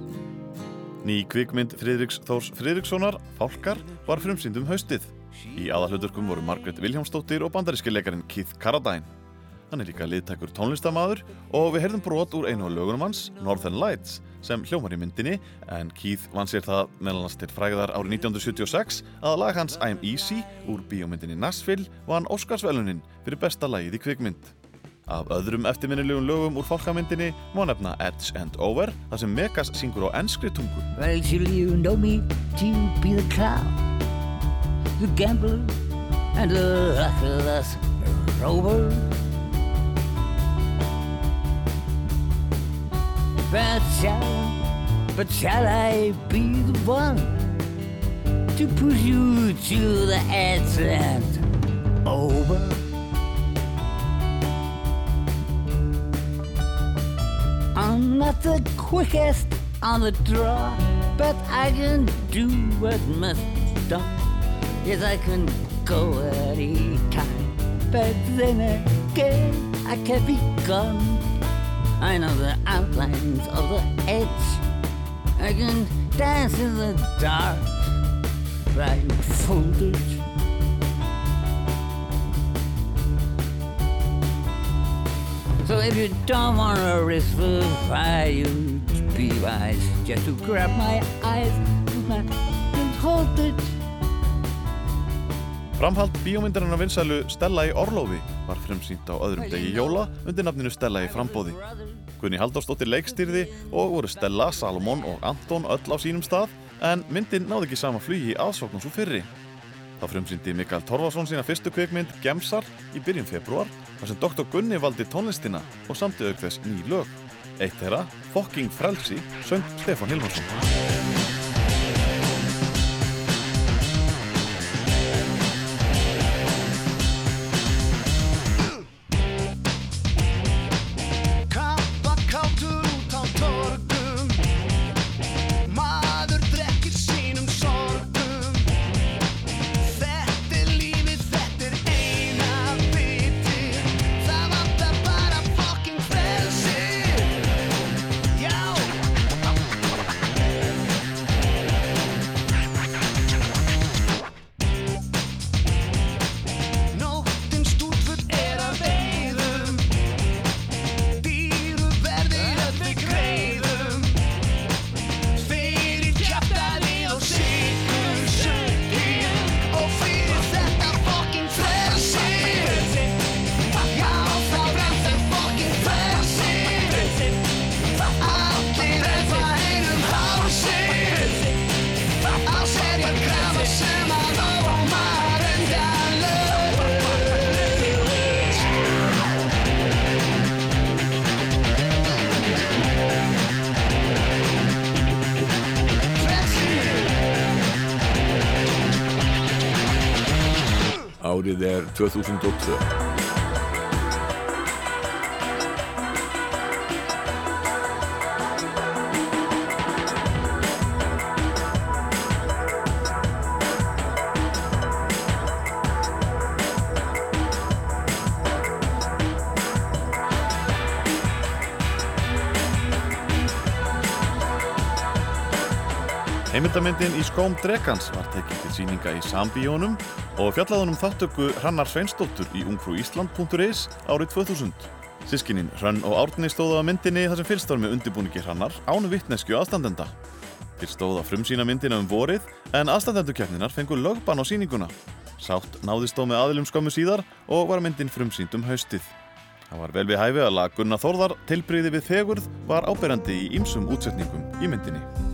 Ný kvikmynd Friðriks Þórs Friðrikssonar, Fálkar, var frumsýnd um haustið. Í aðalhuturkum voru Margret Viljámsdóttir og bandaríski leikarinn Keith Carradine. Hann er líka liðtækur tónlistamæður og við heyrðum brot úr einu af lögunum hans, Northern Lights, sem hljómar í myndinni, en Keith vann sér það meðal hans til fræðar árið 1976 að lag hans I'm Easy úr bíómyndinni Nashville vann Óskarsvelunin fyrir besta lagið í kvikmynd. Af öðrum eftirminnilegum lögum úr fólkamyndinni má nefna Edge and Over þar sem Megas syngur á enskri tungu. Well, you know me to be the clown, the gambler, and the luckless rover. But shall, but shall I be the one to push you to the edge and over? I'm not the quickest on the draw, but I can do what must done. Yes, I can go at any time, but then again, I can be gone. I know the outlines of the edge. I can dance in the dark, blindfolded. So if you don't want to risk the fire, you be wise just to grab my eyes and hold it. Framhald bíómyndarinnar vinsælu Stella í Orlofi var fremsýnt á öðrum degi jóla undir nafninu Stella í frambóði. Gunni Halldórsdóttir leikstýrði og voru Stella, Salomon og Anton öll á sínum stað en myndin náði ekki sama flugi aðsókn og svo fyrri. Þá frumsýndi Mikael Torfarsson sína fyrstu kveikmynd Gemsar í byrjun februar þar sem Dr. Gunni valdi tónlistina og samti auk þess ný lög. Eitt þeirra, Fokking Frelsi, söng Stefán Hilmarsson. Árið er 2002. Heimildamyndin í skóm Drekans var tekið til síninga í Sambíónum og fjallaðunum þáttöku Hrannar Sveinsdóttur í ungfrúísland.is árið 2000. Sískininn Hrönn og Árni stóðu á myndinni þar sem fylst var með undirbúningi Hrannar ánu vittnesku aðstandenda. Stóðu að frumsýna myndina um vorið en aðstandendukefninar fengu lögbann á síninguna. Sátt náðist þó með aðilum skömmu síðar og var myndin frumsýnd um haustið. Það var vel við hæfi að lag Gunnar Þórðar tilbriði við þegurð var áberandi í ýmsum útsetningum í myndinni.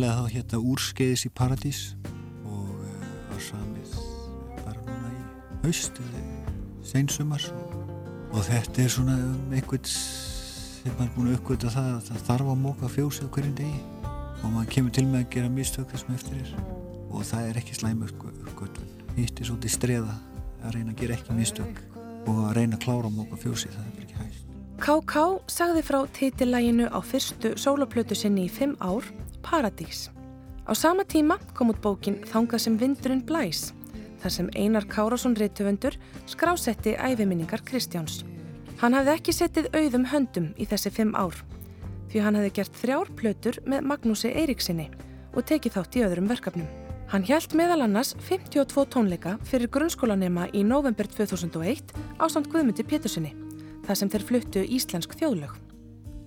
Upphálega þá hérna Úrskeiðis í Paradís og var samið bara núna í haust eða seinsumar. Og þetta er svona einhvern sem maður er búin að uppgöta það að það þarf að móka fjósið hverjum degi og maður kemur til með að gera mistök þessum eftir er. Og það er ekki slæm uppgötun hitt er svolítið streða að reyna að gera ekki mistök og að reyna að klára móka fjósið, það er ekki hægt. K.K. sagði frá titillæginu á fyrstu sóloplötu sinni í fimm ár, Paradís. Á sama tíma kom út bókin Þangað sem vindurinn blæs, þar sem Einar Kárásson reytuvendur skrásetti æfiminningar Kristjáns. Hann hafði ekki settið auðum höndum í þessi fimm ár, því hann hefði gert þrjár plötur með Magnúsi Eiríksinni og tekið þátt í öðrum verkefnum. Hann hjælt meðal annars 52 tónleika fyrir grunnskólanema í november 2001 á samt Guðmundi Pétursinni, þar sem þeir fluttu íslensk þjóðlög.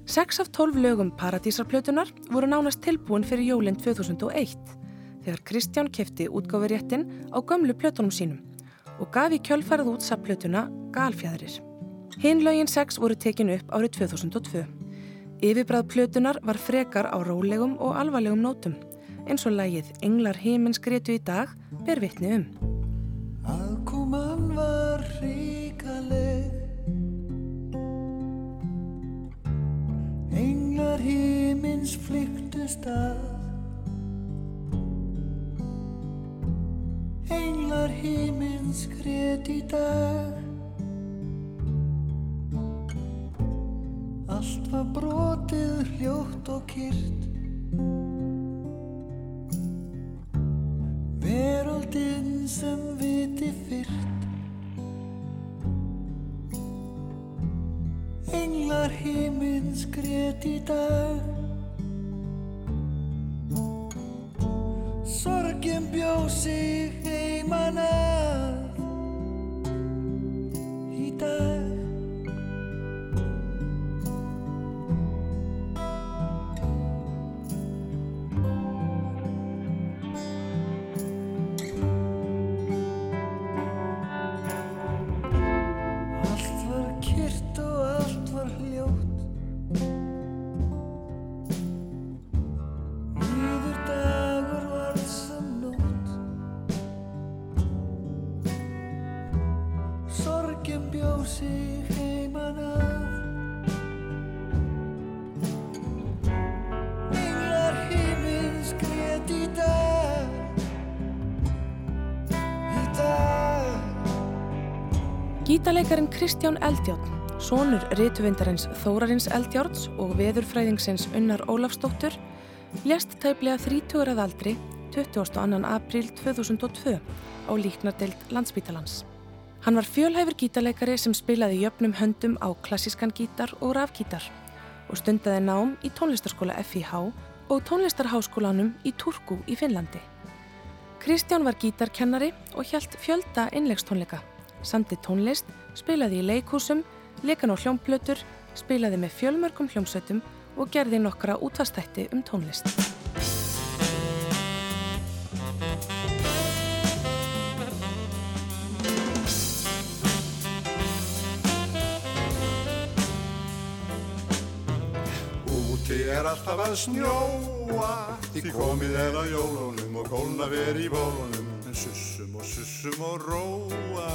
Seks af tólf lögum Paradísarplötunar voru nánast tilbúin fyrir jólinn 2001 þegar Kristján kefti útgáfuréttin á gömlu plötunum sínum og gaf í kjölfarið út sapplötuna Galfjæðrir. Hinn lögin 6 voru tekinu upp árið 2002. Yfirbræð plötunar var frekar á rólegum og alvarlegum nótum eins og lægið Englar heimins gretu í dag ber vitni um. Aðkoman var ríkaleg Englar himins flyktust að. Englar himins grét í dag. Allt var brotið hljótt og kyrt Veröldin sem viti fyrrt Englar himins grét í dag. Sorgin bjó sig heiman að Í dag Kristján Eldjárn, sonur rituvindarins Þórarins Eldjárns og veðurfræðingsins Unnar Ólafsdóttur, lést tæplega 30 að aldri 22. apríl 2002 á líknardeild Landspítalans. Hann var fjölhæfur gítaleikari sem spilaði jöfnum höndum á klassískan gítar og rafgítar og stundaði nám í tónlistarskóla FIH og tónlistarháskólanum í Turku í Finnlandi. Kristján var gítarkennari og hjælt fjölda innlegstónleika samti tónlist, spilaði í leikhúsum, lekan á hljómplötur, spilaði með fjölmörgum hljómsveitum og gerði nokkra útvastætti um tónlist. Úti er alltaf að snjóa. Því komið er að jólunum og kólna veri í bólunum En sussum og sussum og róa.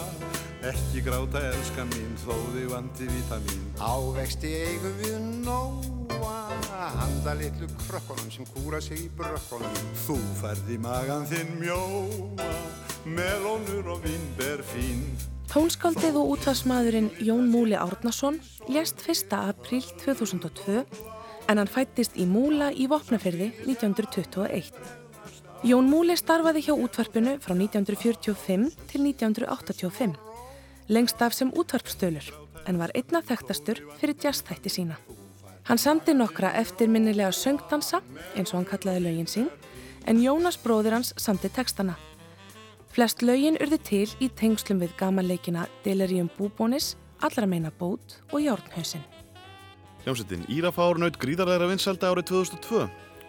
Ekki gráta elskan mín þó þig vandi vítamin. Ávexti eigum við nóa Handa litlu krökkunum sem kúra sig í brökkunum. Þú færð í magan þinn mjóa Melónur og vínber fín. Tónskáldið og útvarsmaðurinn Jón Múli Árnason lést 1. apríl 2002 en hann fættist í Múla í Vopnafyrði 1921. Jón Múli starfaði hjá útvarpinu frá 1945 til 1985, lengst af sem útvarpstölur en var einna þekktastur fyrir jazzþætti sína. Hann samti nokkra eftirminnilega söngdansa eins og hann kallaði lögin sín en Jónas bróðir hans samti textana. Flest lögin urði til í tengslum við gamanleikina Delirium Búbónis, Allra meina bót og Járnhausin. Hljómsettin Írafár naut gríðarlegra vinselda árið 2002.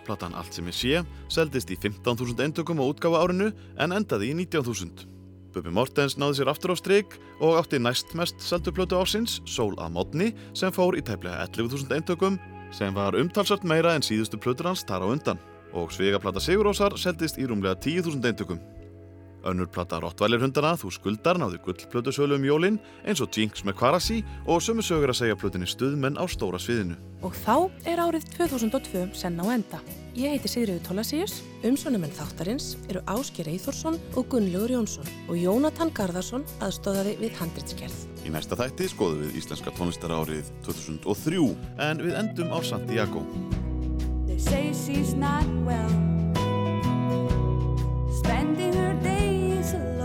Platan Allt sem ég sé seldist í 15.000 endökum á útgáfa árinu en endaði í 19.000. Bubi Mortens náði sér aftur á stryk og átti næst mest seldu plötu ársins, Sól að modni, sem fór í tæplega 11.000 endökum sem var umtalsart meira en síðustu plötur hans þar á undan. og Svegaplata Sigurósar seldist í rúmlega 10.000 eintökum. Önnur plata Rottweiler hundana Þú skuldar náði gullplötu sölu um jólin eins og Jinx með Kvarasi og sömu sögur að segja plötunni stuðmenn á stóra sviðinu. Og þá er árið 2002 senn á enda. Ég heiti Sigriður Tólasíus, umsjónumenn þáttarins eru Ásker Eithórsson og Gunnlaugur Jónsson og Jónatan Garðarsson aðstóðaði við handritskerð. Í næsta þætti skoðum við íslenska tónlistara árið 2003 en við endum á Santiago. They say she's not well, spending her days s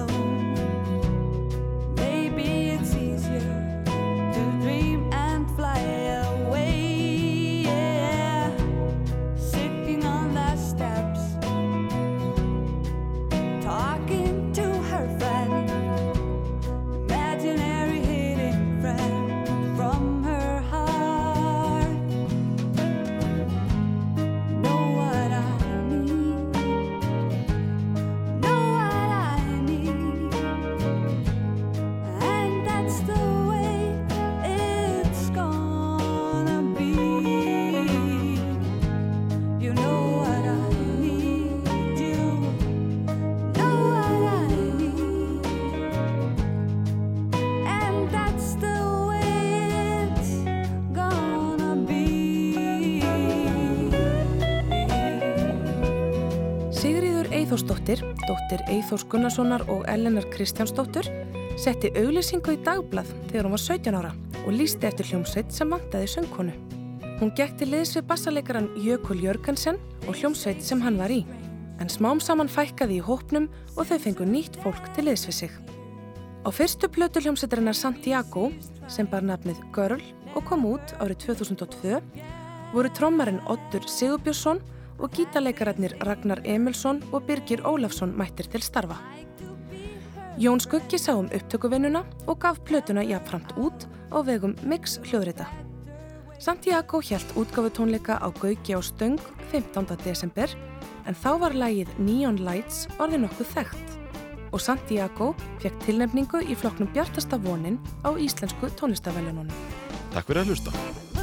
Eithórsdóttir, dóttir Eithórs Gunnarssonar og Ellenar Kristjánsdóttur, setti auglýsingu í dagblað þegar hún var 17 ára og lísti eftir hljómsveit sem vantaði söngkonu. Hún gekk til liðs við bassalegaran Jökul Jörgensen og hljómsveit sem hann var í. En smám saman fækkaði í hópnum og þau fengu nýtt fólk til liðs við sig. Á fyrstu plötu hljómsveitarinnar Santiago, sem bar nafnið Girl og kom út árið 2002, voru trommarinn Oddur Sigurbjörnsson og gítarleikararnir Ragnar Emilsson og Birgir Ólafsson mættir til starfa. Jón Skuggi sá um upptökuvinnuna og gaf plötuna jafnframt út á vegum Mix hljóðrita. Santiago hjælt útgáfu tónleika á Gauki á Stöng 15. desember en þá var lagið Neon Lights orðið nokkuð þekkt og Santiago fekk tilnefningu í flokknum Bjartasta vonin á íslensku tónlistaveljanunum. Takk fyrir að hlusta.